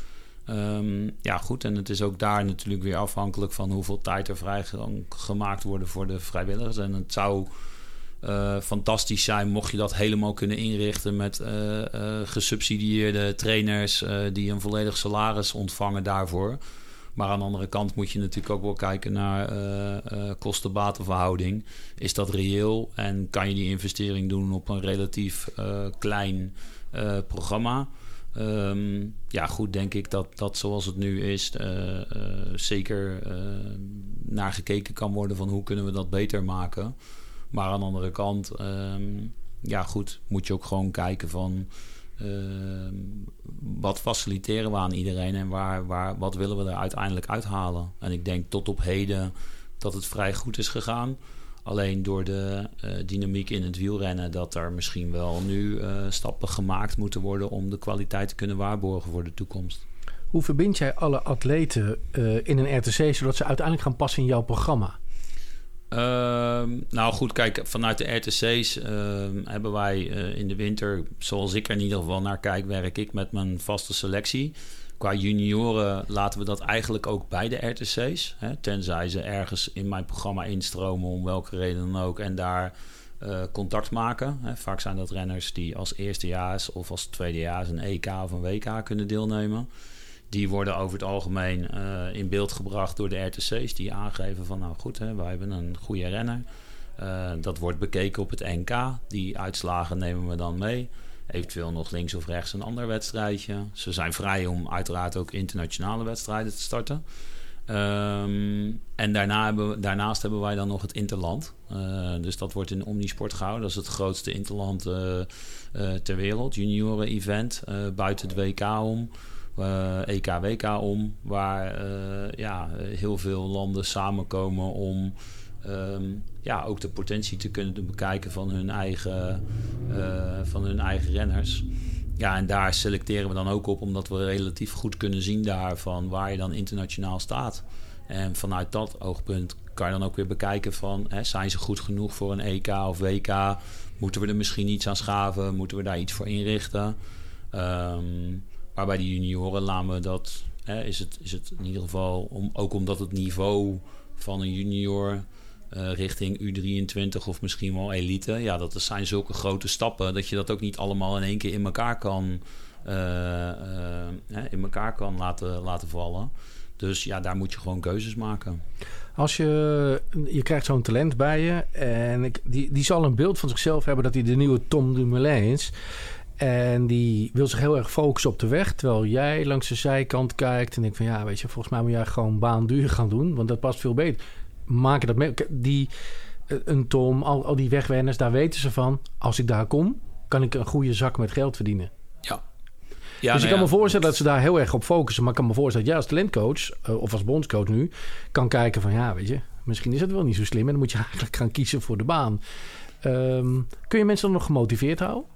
S6: Ehm, ja, goed. En het is ook daar natuurlijk weer afhankelijk van hoeveel tijd er vrijgemaakt worden voor de vrijwilligers. En het zou eh, fantastisch zijn mocht je dat helemaal kunnen inrichten met gesubsidieerde trainers die een volledig salaris ontvangen daarvoor. Maar aan de andere kant moet je natuurlijk ook wel kijken naar eh, eh, kosten-batenverhouding. Is dat reëel en kan je die investering doen op een relatief eh, klein programma? Ehm, ja, goed, denk ik dat dat zoals het nu is, zeker naar gekeken kan worden van hoe kunnen we dat beter maken. Maar aan de andere kant, ehm, ja goed, moet je ook gewoon kijken van wat faciliteren we aan iedereen en waar, waar, wat willen we er uiteindelijk uithalen. En ik denk tot op heden dat het vrij goed is gegaan. Alleen door de eh, dynamiek in het wielrennen dat er misschien wel nu eh, stappen gemaakt moeten worden om de kwaliteit te kunnen waarborgen voor de toekomst.
S5: Hoe verbind jij alle atleten eh, in een RTC zodat ze uiteindelijk gaan passen in jouw programma?
S6: Ehm, nou goed, kijk, vanuit de RTC's ehm, hebben wij eh, in de winter, zoals ik er in ieder geval naar kijk, werk ik met mijn vaste selectie. Qua junioren laten we dat eigenlijk ook bij de RTC's. Hè, tenzij ze ergens in mijn programma instromen, om welke reden dan ook, en daar eh, contact maken. Hè. Vaak zijn dat renners die als eerstejaars of als tweedejaars een EK of een WK kunnen deelnemen. Die worden over het algemeen eh, in beeld gebracht door de RTC's. Die aangeven van nou goed, hè, wij hebben een goede renner. Eh, dat wordt bekeken op het NK. Die uitslagen nemen we dan mee. Eventueel nog links of rechts een ander wedstrijdje. Ze zijn vrij om uiteraard ook internationale wedstrijden te starten. Ehm, en daarna hebben daarnaast hebben wij dan nog het Interland. Eh, dus dat wordt in Omnisport gehouden. Dat is het grootste Interland ter wereld. Junioren-event eh, buiten het WK om. Eh EK, WK om. Waar eh, ja, heel veel landen samenkomen om ehm, ja, ook de potentie te kunnen bekijken van hun eigen, eh, van hun eigen renners. Ja, en daar selecteren we dan ook op, omdat we relatief goed kunnen zien daarvan waar je dan internationaal staat. En vanuit dat oogpunt kan je dan ook weer bekijken van, hè, zijn ze goed genoeg voor een EK of WK? Moeten we er misschien iets aan schaven? Moeten we daar iets voor inrichten? Ehm, maar bij de junioren laten we dat... Hè, is, het, is het in ieder geval... Om, ook omdat het niveau van een junior... eh, richting U23 of misschien wel elite... Ja, dat zijn zulke grote stappen... dat je dat ook niet allemaal in één keer in elkaar kan... eh, eh, in elkaar kan laten, laten vallen. Dus ja, daar moet je gewoon keuzes maken.
S5: Als je, je krijgt zo'n talent bij je en ik, die, die zal een beeld van zichzelf hebben dat hij de nieuwe Tom Dumoulin is. En die wil zich heel erg focussen op de weg, terwijl jij langs de zijkant kijkt en denkt van ja, weet je, volgens mij moet jij gewoon baanduur gaan doen, want dat past veel beter. Maken dat mee. Die, eh, een Tom, al, al die wegwenners, daar weten ze van. Als ik daar kom, kan ik een goede zak met geld verdienen.
S6: Ja.
S5: dus ik
S6: nou
S5: kan
S6: ja,
S5: me voorstellen dat ze daar heel erg op focussen. Maar ik kan me voorstellen dat jij als talentcoach, eh, of als bondscoach nu, kan kijken van ja, weet je, misschien is het wel niet zo slim. En dan moet je eigenlijk gaan kiezen voor de baan. Ehm, kun je mensen dan nog gemotiveerd houden?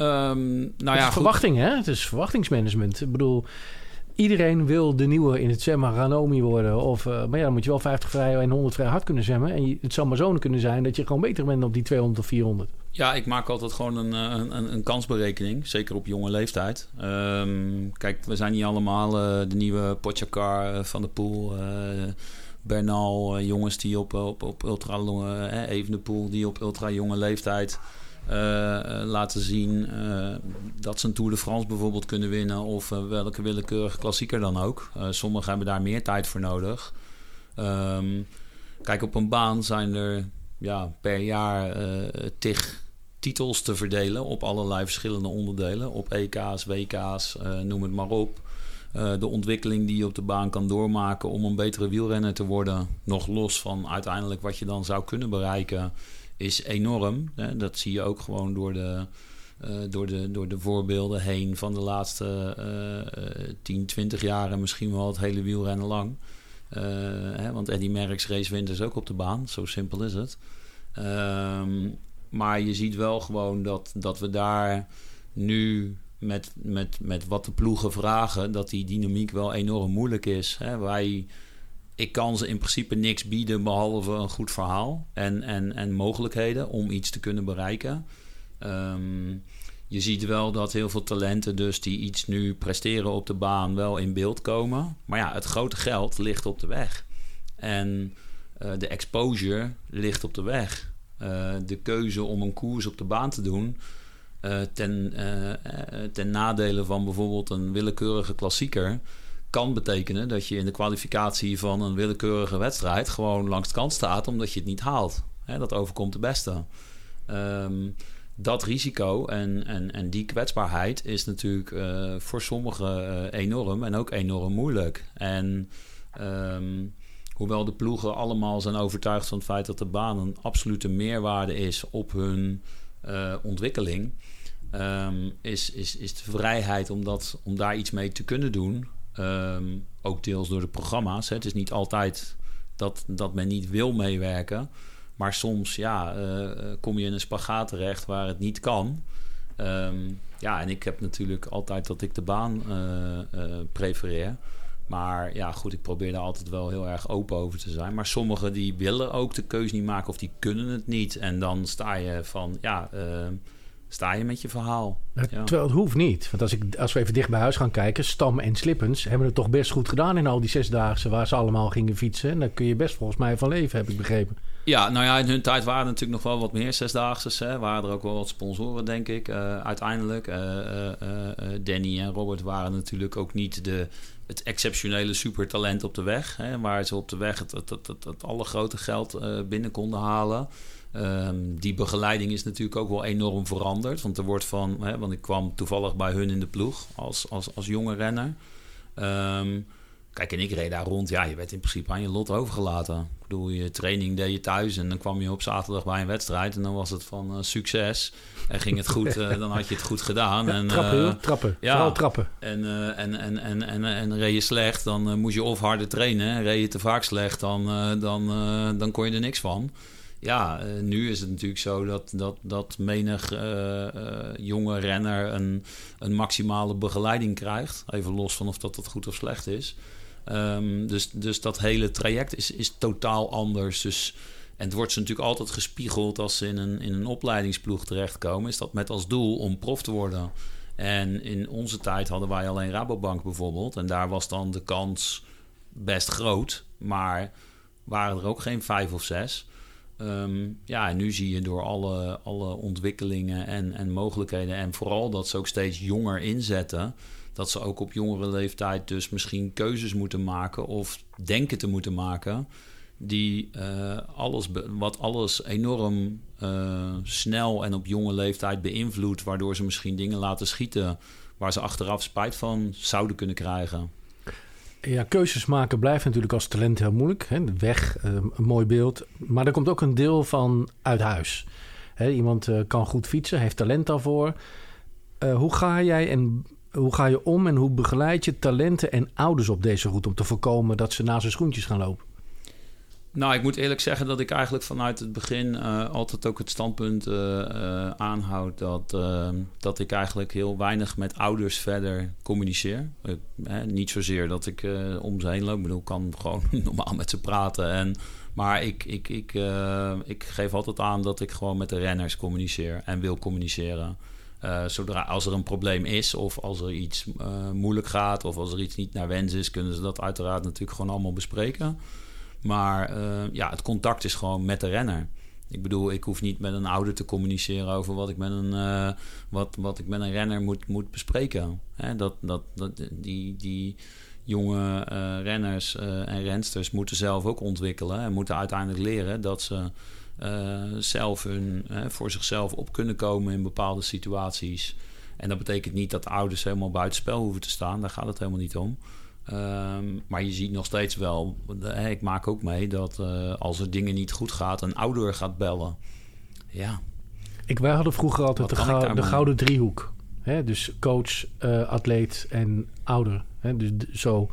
S6: Ehm, nou
S5: het
S6: ja,
S5: verwachting, hè? Het is verwachtingsmanagement. Ik bedoel, iedereen wil de nieuwe in het zwemmen Ranomi worden. Of, eh, maar ja, dan moet je wel 50 vrij en 100 vrij hard kunnen zwemmen. En je, het zou maar zo kunnen zijn dat je gewoon beter bent op die 200 of 400.
S6: Ja, ik maak altijd gewoon een, eh, een, een, een kansberekening. Zeker op jonge leeftijd. Ehm, kijk, we zijn niet allemaal eh, de nieuwe Pochakar eh, van de Poel. eh Bernal, jongens die op, op, op ultra... eh even de Poel die op ultra jonge leeftijd... eh, eh, laten zien eh, dat ze een Tour de France bijvoorbeeld kunnen winnen... of welke willekeurige klassieker dan ook. Sommigen hebben daar meer tijd voor nodig. Ehm, kijk, op een baan zijn er ja, per jaar tig titels te verdelen op allerlei verschillende onderdelen. Op EK's, WK's, noem het maar op. De ontwikkeling die je op de baan kan doormaken om een betere wielrenner te worden, nog los van uiteindelijk wat je dan zou kunnen bereiken, is enorm. Hè? Dat zie je ook gewoon door de, eh, door, de, door de voorbeelden heen van de laatste eh, 10, 20 jaren, misschien wel het hele wielrennen lang. Eh, hè, want Eddy Merckx race dus ook op de baan, zo simpel is het. Ehm, maar je ziet wel gewoon dat, dat we daar nu met, met, met wat de ploegen vragen, dat die dynamiek wel enorm moeilijk is. Hè. Wij, ik kan ze in principe niks bieden behalve een goed verhaal en, en, en mogelijkheden om iets te kunnen bereiken. Ehm, je ziet wel dat heel veel talenten dus die iets nu presteren op de baan wel in beeld komen. Maar ja, het grote geld ligt op de weg. En eh, de exposure ligt op de weg. Eh, de keuze om een koers op de baan te doen... eh, ten, ten nadele van bijvoorbeeld een willekeurige klassieker... kan betekenen dat je in de kwalificatie van een willekeurige wedstrijd... gewoon langs de kant staat omdat je het niet haalt. Hè, dat overkomt de beste. Ehm, dat risico en, en, en die kwetsbaarheid is natuurlijk eh, voor sommigen eh, enorm en ook enorm moeilijk. En ehm, hoewel de ploegen allemaal zijn overtuigd van het feit dat de baan een absolute meerwaarde is op hun eh, ontwikkeling, ehm, is, is, is de vrijheid om, dat, om daar iets mee te kunnen doen, ehm, ook deels door de programma's. Hè. Het is niet altijd dat, dat men niet wil meewerken. Maar soms ja, eh, eh, kom je in een spagaat terecht waar het niet kan. Ehm, ja, en ik heb natuurlijk altijd dat ik de baan eh, prefereer. Maar ja, goed, ik probeer daar altijd wel heel erg open over te zijn. Maar sommigen die willen ook de keuze niet maken of die kunnen het niet. En dan sta je van, ja, eh, sta je met je verhaal. Ja.
S5: Terwijl het hoeft niet. Want als, ik, als we even dicht bij huis gaan kijken, Stam en Slippens hebben het toch best goed gedaan in al die zesdaagse waar ze allemaal gingen fietsen. En daar kun je best volgens mij van leven, heb ik begrepen.
S6: Ja, nou ja, in hun tijd waren er natuurlijk nog wel wat meer zesdaagses. Hè. Waren er ook wel wat sponsoren, denk ik, eh, uiteindelijk. Eh, Danny en Robert waren natuurlijk ook niet de, het exceptionele supertalent op de weg. Hè, waar ze op de weg het, het, het, het, het allergrote geld binnen konden halen. Ehm, die begeleiding is natuurlijk ook wel enorm veranderd. Want er wordt van, hè, want ik kwam toevallig bij hun in de ploeg als, als, als jonge renner. Ehm, kijk, en ik reed daar rond. Ja, je werd in principe aan je lot overgelaten. Ik bedoel, je training deed je thuis en dan kwam je op zaterdag bij een wedstrijd en dan was het van eh, succes. En ging het goed, eh, dan had je het goed gedaan.
S5: Ja,
S6: en,
S5: trappen,
S6: eh,
S5: trappen.
S6: ja.
S5: Vooral trappen.
S6: en, en, en, en, en, en reed je slecht, dan moest je of harder trainen. En reed je te vaak slecht, dan, dan, dan kon je er niks van. Ja, eh, nu is het natuurlijk zo dat, dat, dat menig eh, eh, jonge renner een, een maximale begeleiding krijgt. Even los van of dat, dat goed of slecht is. Ehm, dus, dus dat hele traject is, is totaal anders. Dus, en het wordt ze natuurlijk altijd gespiegeld als ze in een, in een opleidingsploeg terechtkomen. Is dat met als doel om prof te worden. En in onze tijd hadden wij alleen Rabobank bijvoorbeeld. En daar was dan de kans best groot. Maar waren er ook geen vijf of zes. Ehm, ja, en nu zie je door alle, alle ontwikkelingen en, en mogelijkheden... en vooral dat ze ook steeds jonger inzetten... dat ze ook op jongere leeftijd dus misschien keuzes moeten maken... of denken te moeten maken... die eh, alles, wat alles enorm eh, snel en op jonge leeftijd beïnvloedt... waardoor ze misschien dingen laten schieten... waar ze achteraf spijt van zouden kunnen krijgen.
S5: Ja, keuzes maken blijft natuurlijk als talent heel moeilijk. Hè? Weg, eh, een mooi beeld. Maar er komt ook een deel van uit huis. Hè, iemand eh, kan goed fietsen, heeft talent daarvoor. Eh, hoe ga jij en hoe ga je om en hoe begeleid je talenten en ouders op deze route om te voorkomen dat ze naast hun schoentjes gaan lopen?
S6: Nou, ik moet eerlijk zeggen dat ik eigenlijk vanuit het begin eh, altijd ook het standpunt eh, eh, aanhoud dat, dat ik eigenlijk heel weinig met ouders verder communiceer. Hè, niet zozeer dat ik om ze heen loop. Ik bedoel, ik kan gewoon normaal met ze praten. En, maar ik, ik, ik, ik geef altijd aan dat ik gewoon met de renners communiceer en wil communiceren. Zodra als er een probleem is of als er iets moeilijk gaat of als er iets niet naar wens is, kunnen ze dat uiteraard natuurlijk gewoon allemaal bespreken. Maar eh, ja, het contact is gewoon met de renner. Ik bedoel, ik hoef niet met een ouder te communiceren over wat ik met een, eh, wat, wat ik met een renner moet, moet bespreken. Hè, dat, dat, dat, die, die jonge eh, renners en rensters moeten zelf ook ontwikkelen en moeten uiteindelijk leren dat ze zelf hun, voor zichzelf op kunnen komen in bepaalde situaties. En dat betekent niet dat ouders helemaal buitenspel hoeven te staan. Daar gaat het helemaal niet om. Ehm, maar je ziet nog steeds wel, ik maak ook mee dat eh, als er dingen niet goed gaat, een ouder gaat bellen. Ja,
S5: Ik, wij hadden vroeger altijd de, gou- gouden driehoek. Hè? Dus coach, eh, atleet en ouder. Hè? Dus zo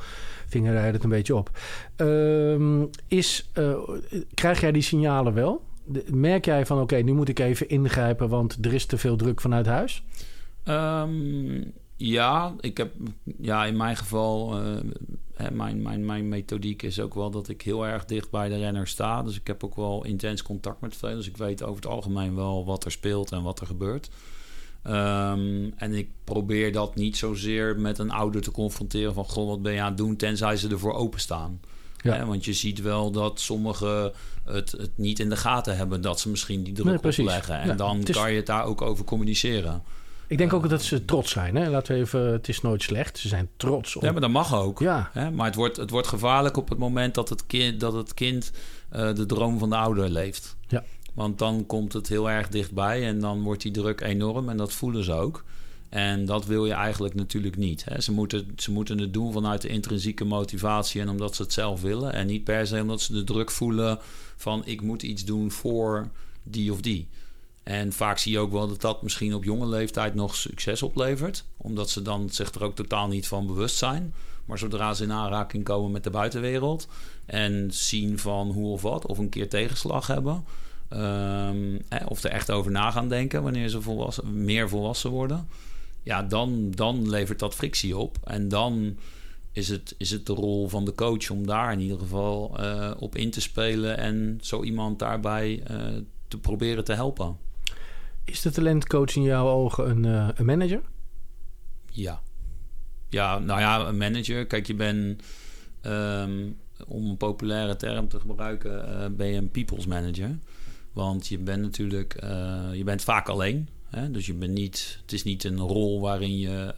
S5: vingen wij het een beetje op. Ehm, is, eh, krijg jij die signalen wel? De- merk jij van oké, nu moet ik even ingrijpen, want er is te veel druk vanuit huis?
S6: Ehm, ja, ik heb ja, in mijn geval, eh, hè, mijn, mijn, mijn methodiek is ook wel dat ik heel erg dicht bij de renner sta. Dus ik heb ook wel intens contact met veel. Dus ik weet over het algemeen wel wat er speelt en wat er gebeurt. Ehm, en ik probeer dat niet zozeer met een ouder te confronteren van... goh, wat ben je aan het doen, tenzij ze ervoor openstaan.
S5: Ja.
S6: Hè, want je ziet wel dat sommigen het, het niet in de gaten hebben... dat ze misschien die druk
S5: Nee,
S6: opleggen. En
S5: Ja,
S6: dan
S5: is-
S6: kan je het daar ook over communiceren.
S5: Ik denk ook dat ze trots zijn. Hè? Laten we even, het is nooit slecht. Ze zijn trots op.
S6: Ja, maar dat mag ook.
S5: Ja.
S6: Hè? Maar het wordt, het wordt gevaarlijk op het moment dat het kind, dat het kind eh, de droom van de ouder leeft.
S5: Ja.
S6: Want dan komt het heel erg dichtbij en dan wordt die druk enorm en dat voelen ze ook. En dat wil je eigenlijk natuurlijk niet. Hè? Ze, moeten, ze moeten het doen vanuit de intrinsieke motivatie en omdat ze het zelf willen. En niet per se omdat ze de druk voelen van ik moet iets doen voor die of die. En vaak zie je ook wel dat dat misschien op jonge leeftijd nog succes oplevert. Omdat ze dan zich er ook totaal niet van bewust zijn. Maar zodra ze in aanraking komen met de buitenwereld en zien van hoe of wat, of een keer tegenslag hebben, ehm, of er echt over na gaan denken wanneer ze volwassen, meer volwassen worden, ja, dan, dan levert dat frictie op. En dan is het, is het de rol van de coach om daar in ieder geval eh, op in te spelen en zo iemand daarbij eh, te proberen te helpen.
S5: Is de talentcoach in jouw ogen een, eh, een manager?
S6: Ja. Ja, nou ja, een manager. Kijk, je bent, ehm, om een populaire term te gebruiken, eh, ben je een people's manager. Want je bent natuurlijk, eh, je bent vaak alleen. Hè? Dus je bent niet, het is niet een rol waarin je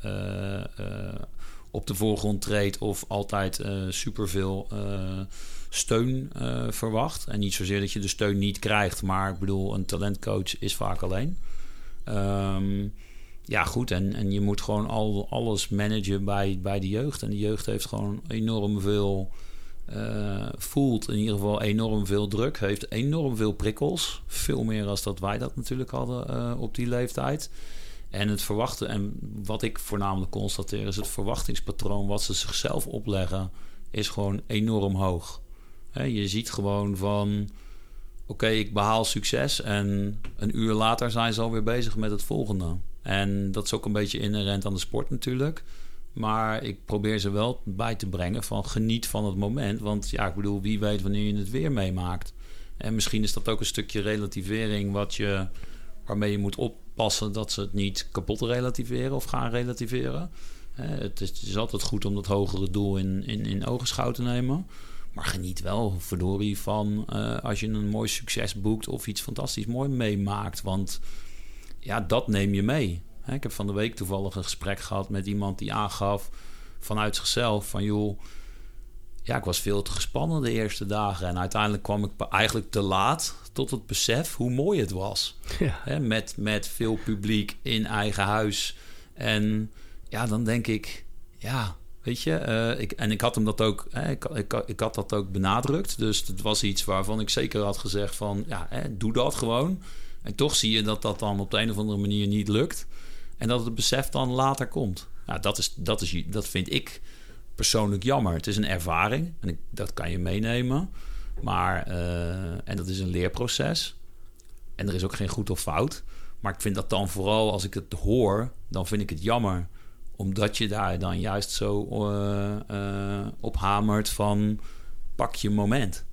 S6: op de voorgrond treedt of altijd eh superveel eh, steun eh, verwacht. En niet zozeer dat je de steun niet krijgt, maar ik bedoel, een talentcoach is vaak alleen. Ehm, ja, goed. En, en je moet gewoon al, alles managen bij, bij de jeugd. En de jeugd heeft gewoon enorm veel. voelt in ieder geval enorm veel druk. Heeft enorm veel prikkels. Veel meer als dat wij dat natuurlijk hadden op die leeftijd. En het verwachten, en wat ik voornamelijk constateer, is het verwachtingspatroon wat ze zichzelf opleggen, is gewoon enorm hoog. Hè, je ziet gewoon van oké, ik behaal succes en een uur later zijn ze alweer bezig met het volgende. En dat is ook een beetje inherent aan de sport natuurlijk. Maar ik probeer ze wel bij te brengen van geniet van het moment. Want ja, ik bedoel, wie weet wanneer je het weer meemaakt. En misschien is dat ook een stukje relativering wat je, waarmee je moet op, passen dat ze het niet kapot relativeren of gaan relativeren. Het, is, het is altijd goed om dat hogere doel in, in, in ogenschouw te nemen. Maar geniet wel, verdorie, van eh, als je een mooi succes boekt of iets fantastisch mooi meemaakt. Want ja, dat neem je mee. Ik heb van de week toevallig een gesprek gehad met iemand die aangaf vanuit zichzelf van joh, ja, ik was veel te gespannen de eerste dagen. En uiteindelijk kwam ik eigenlijk te laat tot het besef hoe mooi het was.
S5: Ja.
S6: Met, met veel publiek in eigen huis. En ja, dan denk ik, ja, weet je, eh, ik, en ik had hem dat ook, hè, ik, ik, ik had dat ook benadrukt. Dus het was iets waarvan ik zeker had gezegd van, ja, hè, doe dat gewoon. En toch zie je dat dat dan op de een of andere manier niet lukt. En dat het besef dan later komt. Nou, dat, is, dat, is, dat vind ik persoonlijk jammer. Het is een ervaring en ik, dat kan je meenemen. Maar, eh, en dat is een leerproces. En er is ook geen goed of fout. Maar ik vind dat dan vooral als ik het hoor, dan vind ik het jammer. Omdat je daar dan juist zo eh, eh, op hamert van pak je moment.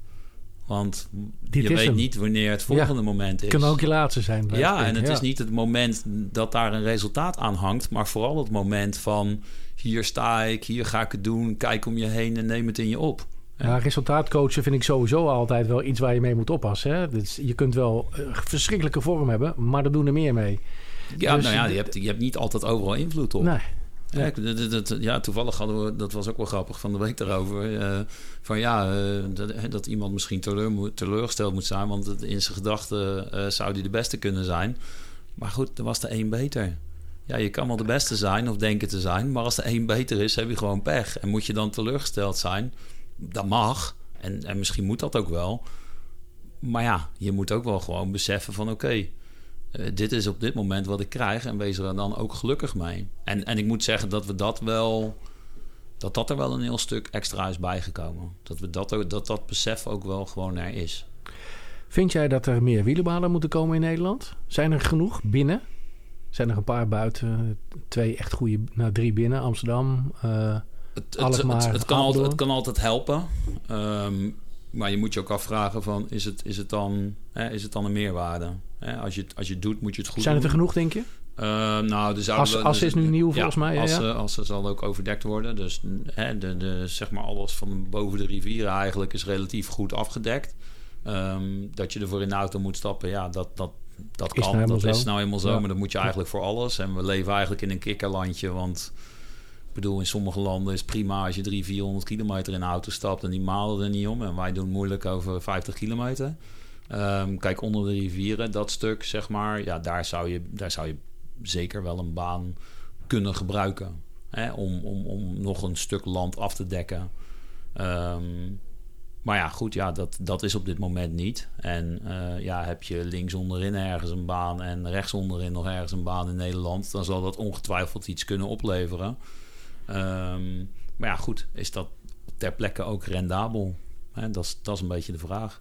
S6: Want
S5: Dit
S6: je weet
S5: hem.
S6: niet wanneer het volgende
S5: Ja.
S6: moment is.
S5: Kan ook je laatste zijn.
S6: Ja, en het
S5: Ja.
S6: is niet het moment dat daar een resultaat aan hangt, maar vooral het moment van hier sta ik, hier ga ik het doen, kijk om je heen en neem het in je op.
S5: Ja, resultaatcoachen vind ik sowieso altijd wel iets waar je mee moet oppassen. Hè? Dus je kunt wel eh, verschrikkelijke vorm hebben, maar er doen er meer mee.
S6: Ja,
S5: Dus
S6: nou ja, je hebt, je hebt niet altijd overal invloed op.
S5: Nee.
S6: Ja, dat- dat- dat- ja, toevallig hadden we, dat was ook wel grappig van de week daarover. eh, van ja, eh, dat, dat iemand misschien teleur teleurgesteld moet zijn, want in zijn gedachten eh, zou hij de beste kunnen zijn. Maar goed, er was de één beter. Ja, je kan wel de beste zijn of denken te zijn, maar als de één beter is, heb je gewoon pech. En moet je dan teleurgesteld zijn? Dat mag. En, en misschien moet dat ook wel. Maar ja, je moet ook wel gewoon beseffen van oké, eh, dit is op dit moment wat ik krijg en wees er dan ook gelukkig mee. En, en ik moet zeggen dat we dat wel, dat dat er wel een heel stuk extra is bijgekomen. Dat we dat, ook- dat, dat besef ook wel gewoon er is.
S5: Vind jij dat er meer wielerbanen moeten komen in Nederland? Zijn er genoeg binnen? Zijn er een paar buiten? Twee echt goede, nou drie binnen. Amsterdam. eh,
S6: Het, het,
S5: Alkmaar,
S6: het, het kan, altijd, het kan altijd helpen. Ehm, maar je moet je ook afvragen van, is het, is het, dan, hè, is het dan een meerwaarde? Hè, als, je, het- als je het doet, moet je het goed
S5: zijn het er genoeg, denk je?
S6: Eh, nou, zouden
S5: As-
S6: we-
S5: As is nu nieuw volgens mij, ja,
S6: As,
S5: ja.
S6: eh, As zal ook overdekt worden. Dus hè, de, de, zeg maar alles van boven de rivieren eigenlijk is relatief goed afgedekt. Ehm, dat je ervoor in de auto moet stappen, ja, dat, dat, dat
S5: Is
S6: kan.
S5: nou helemaal
S6: dat is
S5: zo.
S6: nou eenmaal zo,
S5: Ja.
S6: maar dat moet je eigenlijk voor alles. En we leven eigenlijk in een kikkerlandje, want... Ik bedoel, in sommige landen is prima als je 300, 400 kilometer in de auto stapt en die malen er niet om. En wij doen moeilijk over 50 kilometer. Ehm, kijk, onder de rivieren, dat stuk, zeg maar, ja, daar zou je, daar zou je zeker wel een baan kunnen gebruiken. Hè, om, om, om nog een stuk land af te dekken. Ehm, maar ja, goed, ja, dat, dat is op dit moment niet. En eh, ja, heb je links onderin ergens een baan en rechts onderin nog ergens een baan in Nederland, dan zal dat ongetwijfeld iets kunnen opleveren. Ehm, maar ja, goed, is dat ter plekke ook rendabel? Dat, is, dat is een beetje de vraag.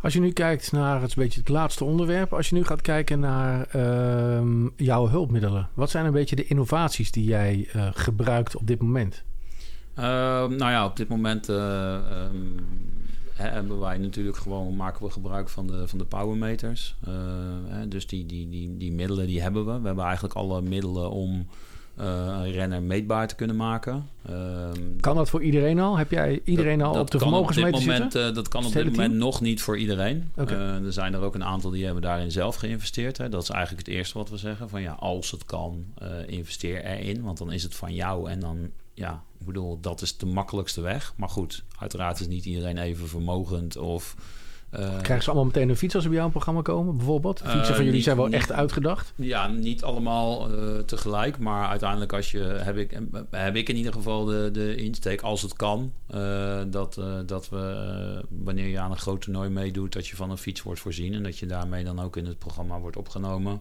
S5: Als je nu kijkt naar het, een beetje het laatste onderwerp. Als je nu gaat kijken naar ehm, jouw hulpmiddelen. Wat zijn een beetje de innovaties die jij eh, gebruikt op dit moment?
S6: Ehm, nou ja, op dit moment eh, ehm, hebben wij natuurlijk gewoon maken we gebruik van de, van de powermeters. Eh, dus die, die, die, die middelen die hebben we. We hebben eigenlijk alle middelen om eh, een renner meetbaar te kunnen maken. Ehm,
S5: Kan dat voor iedereen al? Heb jij iedereen
S6: dat-
S5: al
S6: dat
S5: op de vermogensmeter
S6: dit moment, dat kan op dit moment nog niet voor iedereen. Er zijn er ook een aantal die hebben daarin zelf geïnvesteerd. Hè. Dat is eigenlijk het eerste wat we zeggen. Van ja, als het kan, investeer erin. Want dan is het van jou. En dan, ja, ik bedoel, dat is de makkelijkste weg. Maar goed, uiteraard is niet iedereen even vermogend of... eh,
S5: Krijgen ze allemaal meteen een fiets als ze bij jou een programma komen, bijvoorbeeld? Fietsen
S6: Eh,
S5: van jullie
S6: niet-
S5: zijn wel
S6: niet-
S5: echt uitgedacht.
S6: Ja, niet allemaal eh, tegelijk. Maar uiteindelijk als je, heb, ik, heb ik in ieder geval de, de insteek, als het kan, dat, dat we, wanneer je aan een groot toernooi meedoet, dat je van een fiets wordt voorzien. En dat je daarmee dan ook in het programma wordt opgenomen.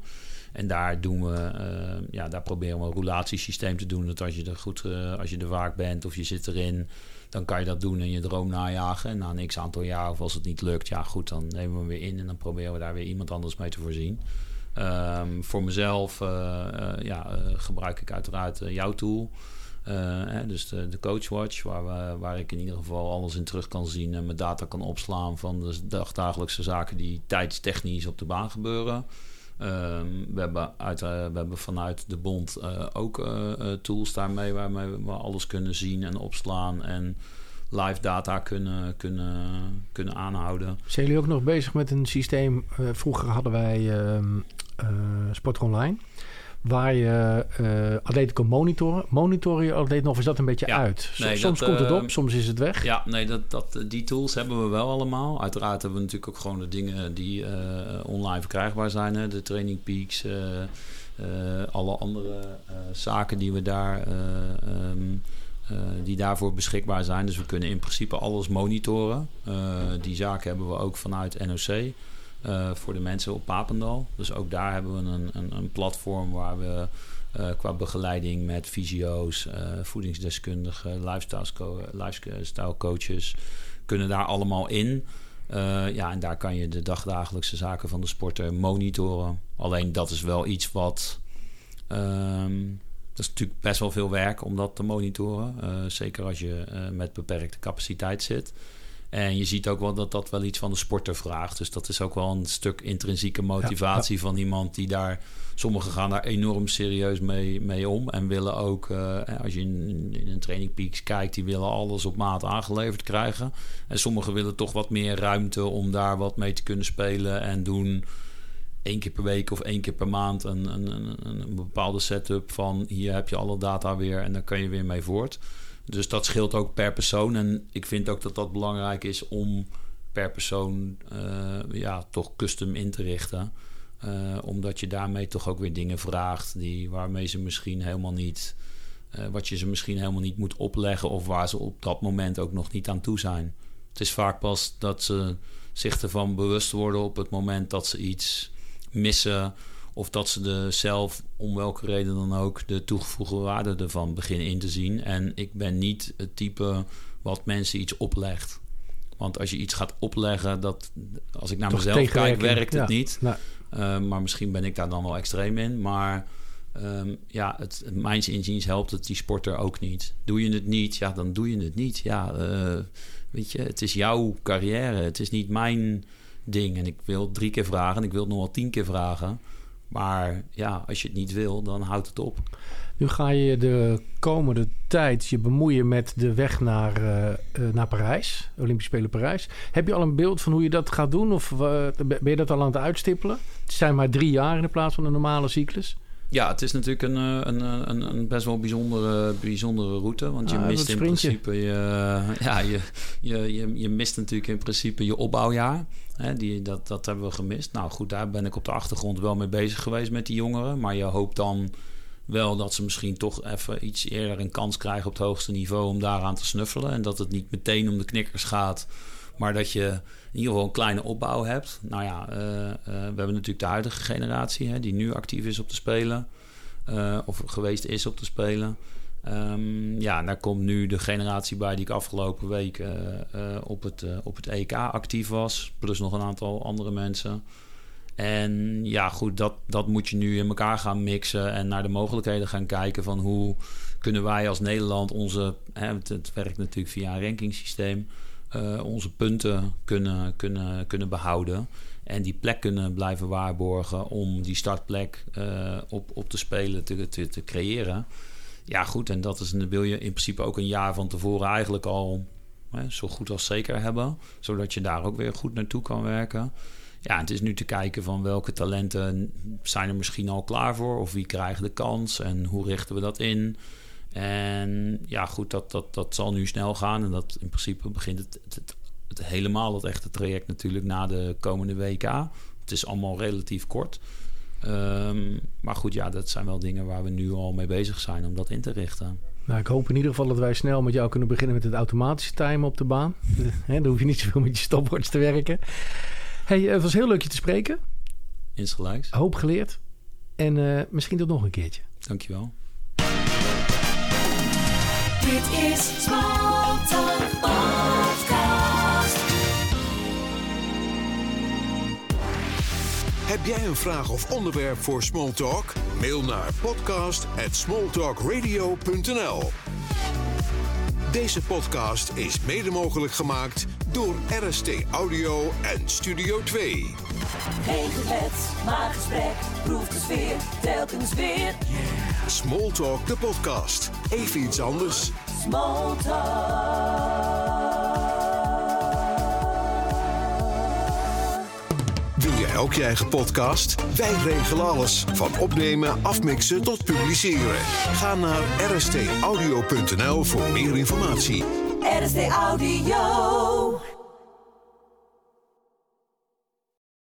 S6: En daar doen we, eh, ja, daar proberen we een roulatiesysteem te doen. Dat als je er goed, eh, als je er vaak bent of je zit erin, dan kan je dat doen en je droom najagen. En na een x aantal jaar, of als het niet lukt, ja goed, dan nemen we hem weer in en dan proberen we daar weer iemand anders mee te voorzien. Ehm, voor mezelf eh, ja, gebruik ik uiteraard jouw tool. Hè, dus de, de Coachwatch, waar, we, waar ik in ieder geval alles in terug kan zien en mijn data kan opslaan van de dagdagelijkse zaken die tijdstechnisch op de baan gebeuren. Ehm, we, hebben uit, eh, we hebben vanuit de bond eh, ook eh, tools daarmee waarmee we alles kunnen zien en opslaan en live data kunnen, kunnen, kunnen aanhouden.
S5: Zijn jullie ook nog bezig met een systeem? vroeger hadden wij ehm eh, Sport Online. Waar je eh atleten kon monitoren. Monitoren je atleet nog? of Is dat een beetje
S6: Ja.
S5: uit?
S6: Nee,
S5: soms
S6: dat,
S5: komt het
S6: eh,
S5: op, soms is het weg.
S6: Ja, nee, dat, dat, die tools hebben we wel allemaal. Uiteraard hebben we natuurlijk ook gewoon de dingen die eh, online verkrijgbaar zijn. Hè? De training peaks, eh, eh, alle andere eh, zaken die we daar... eh, ehm, eh, die daarvoor beschikbaar zijn. Dus we kunnen in principe alles monitoren. Eh, die zaken hebben we ook vanuit NOC. Eh, voor de mensen op Papendal. Dus ook daar hebben we een, een, een platform waar we eh, qua begeleiding met fysio's, eh, voedingsdeskundigen, lifestyle, co- lifestyle coaches, kunnen daar allemaal in. Ja, en daar kan je de dagdagelijkse zaken van de sporter monitoren. Alleen dat is wel iets wat. ehm, dat is natuurlijk best wel veel werk om dat te monitoren. Zeker als je met beperkte capaciteit zit. En je ziet ook wel dat dat wel iets van de sporter vraagt. Dus dat is ook wel een stuk intrinsieke motivatie van iemand die daar. Sommigen gaan daar enorm serieus mee, mee om. En willen ook, eh, als je in, in een training peaks kijkt, die willen alles op maat aangeleverd krijgen. En sommigen willen toch wat meer ruimte om daar wat mee te kunnen spelen. En doen één keer per week of één keer per maand een, een, een, een bepaalde setup van hier heb je alle data weer en dan kan je weer mee voort. Dus dat scheelt ook per persoon. En ik vind ook dat dat belangrijk is om per persoon eh, ja, toch custom in te richten. Eh, omdat je daarmee toch ook weer dingen vraagt die, waarmee ze misschien helemaal niet. eh, wat je ze misschien helemaal niet moet opleggen. Of waar ze op dat moment ook nog niet aan toe zijn. Het is vaak pas dat ze zich ervan bewust worden op het moment dat ze iets missen. Of dat ze er zelf, om welke reden dan ook, de toegevoegde waarde ervan beginnen in te zien. En ik ben niet het type wat mensen iets oplegt. Want als je iets gaat opleggen, dat, als ik naar
S5: Toch
S6: mezelf kijk, werkt het
S5: ja.
S6: niet.
S5: Nou,
S6: Uh, maar misschien ben ik daar dan wel extreem in. Maar um, ja, het, mijns inziens helpt het die sporter ook niet. Doe je het niet, ja, dan doe je het niet. Ja, uh, weet je, het is jouw carrière. Het is niet mijn ding. En ik wil drie keer vragen en ik wil het nog wel tien keer vragen. Maar ja, als je het niet wil, dan houdt het op.
S5: Nu ga je de komende tijd je bemoeien met de weg naar, uh, uh, naar Parijs, Olympische Spelen Parijs. Heb je al een beeld van hoe je dat gaat doen? Of uh, ben je dat al aan het uitstippelen? Het zijn maar drie jaar in plaats van een normale cyclus.
S6: Ja, het is natuurlijk een, een, een, een best wel bijzondere, bijzondere route. Want je
S5: Ah,
S6: mist in principe je, ja, je, je, je, je mist natuurlijk in principe je opbouwjaar. Hè, die, dat, dat hebben we gemist. Nou goed, daar ben ik op de achtergrond wel mee bezig geweest met die jongeren. Maar je hoopt dan wel dat ze misschien toch even iets eerder een kans krijgen op het hoogste niveau om daaraan te snuffelen. En dat het niet meteen om de knikkers gaat, maar dat je in ieder geval een kleine opbouw hebt. Nou ja, uh, uh, we hebben natuurlijk de huidige generatie hè, die nu actief is op de Spelen. Uh, of geweest is op de Spelen. Um, ja, daar komt nu de generatie bij die ik afgelopen week op, het, op het EK actief was. Plus nog een aantal andere mensen. En ja, goed, dat, dat moet je nu in elkaar gaan mixen en naar de mogelijkheden gaan kijken van hoe kunnen wij als Nederland onze, hè, het, het werkt natuurlijk via een rankingssysteem, uh, onze punten kunnen, kunnen, kunnen behouden. En die plek kunnen blijven waarborgen om die startplek uh, op, op te spelen te, te, te, creëren. Ja, goed, en dat is, wil je in principe ook een jaar van tevoren eigenlijk al hè, zo goed als zeker hebben, zodat je daar ook weer goed naartoe kan werken. Ja, het is nu te kijken van welke talenten zijn er misschien al klaar voor... of wie krijgen de kans en hoe richten we dat in. En ja, goed, dat, dat, dat zal nu snel gaan. En dat in principe begint het, het, het, het helemaal het echte traject natuurlijk na de komende WK. Het is allemaal relatief kort. Um, maar goed, ja, dat zijn wel dingen waar we nu al mee bezig zijn om dat in te richten.
S5: Nou, ik hoop in ieder geval dat wij snel met jou kunnen beginnen met het automatische timen op de baan. dan hoef je niet zoveel met je stopwatch te werken. Hey, het was heel leuk je te spreken.
S6: Insgelijks.
S5: Hoop geleerd. En uh, misschien tot nog een keertje.
S6: Dankjewel.
S2: Dit is Smalltalk Podcast.
S1: Heb jij een vraag of onderwerp voor Smalltalk? Mail naar podcast@smalltalkradio.nl. Deze podcast is mede mogelijk gemaakt door RST Audio en Studio 2.
S2: Geen geklets, maar gesprek. Proef de sfeer, telkens weer.
S1: Smalltalk, de podcast. Even iets anders.
S2: Small
S1: Wil ook je eigen podcast? Wij regelen alles. Van opnemen, afmixen tot publiceren. Ga naar rstaudio.nl voor meer informatie.
S2: RST Audio.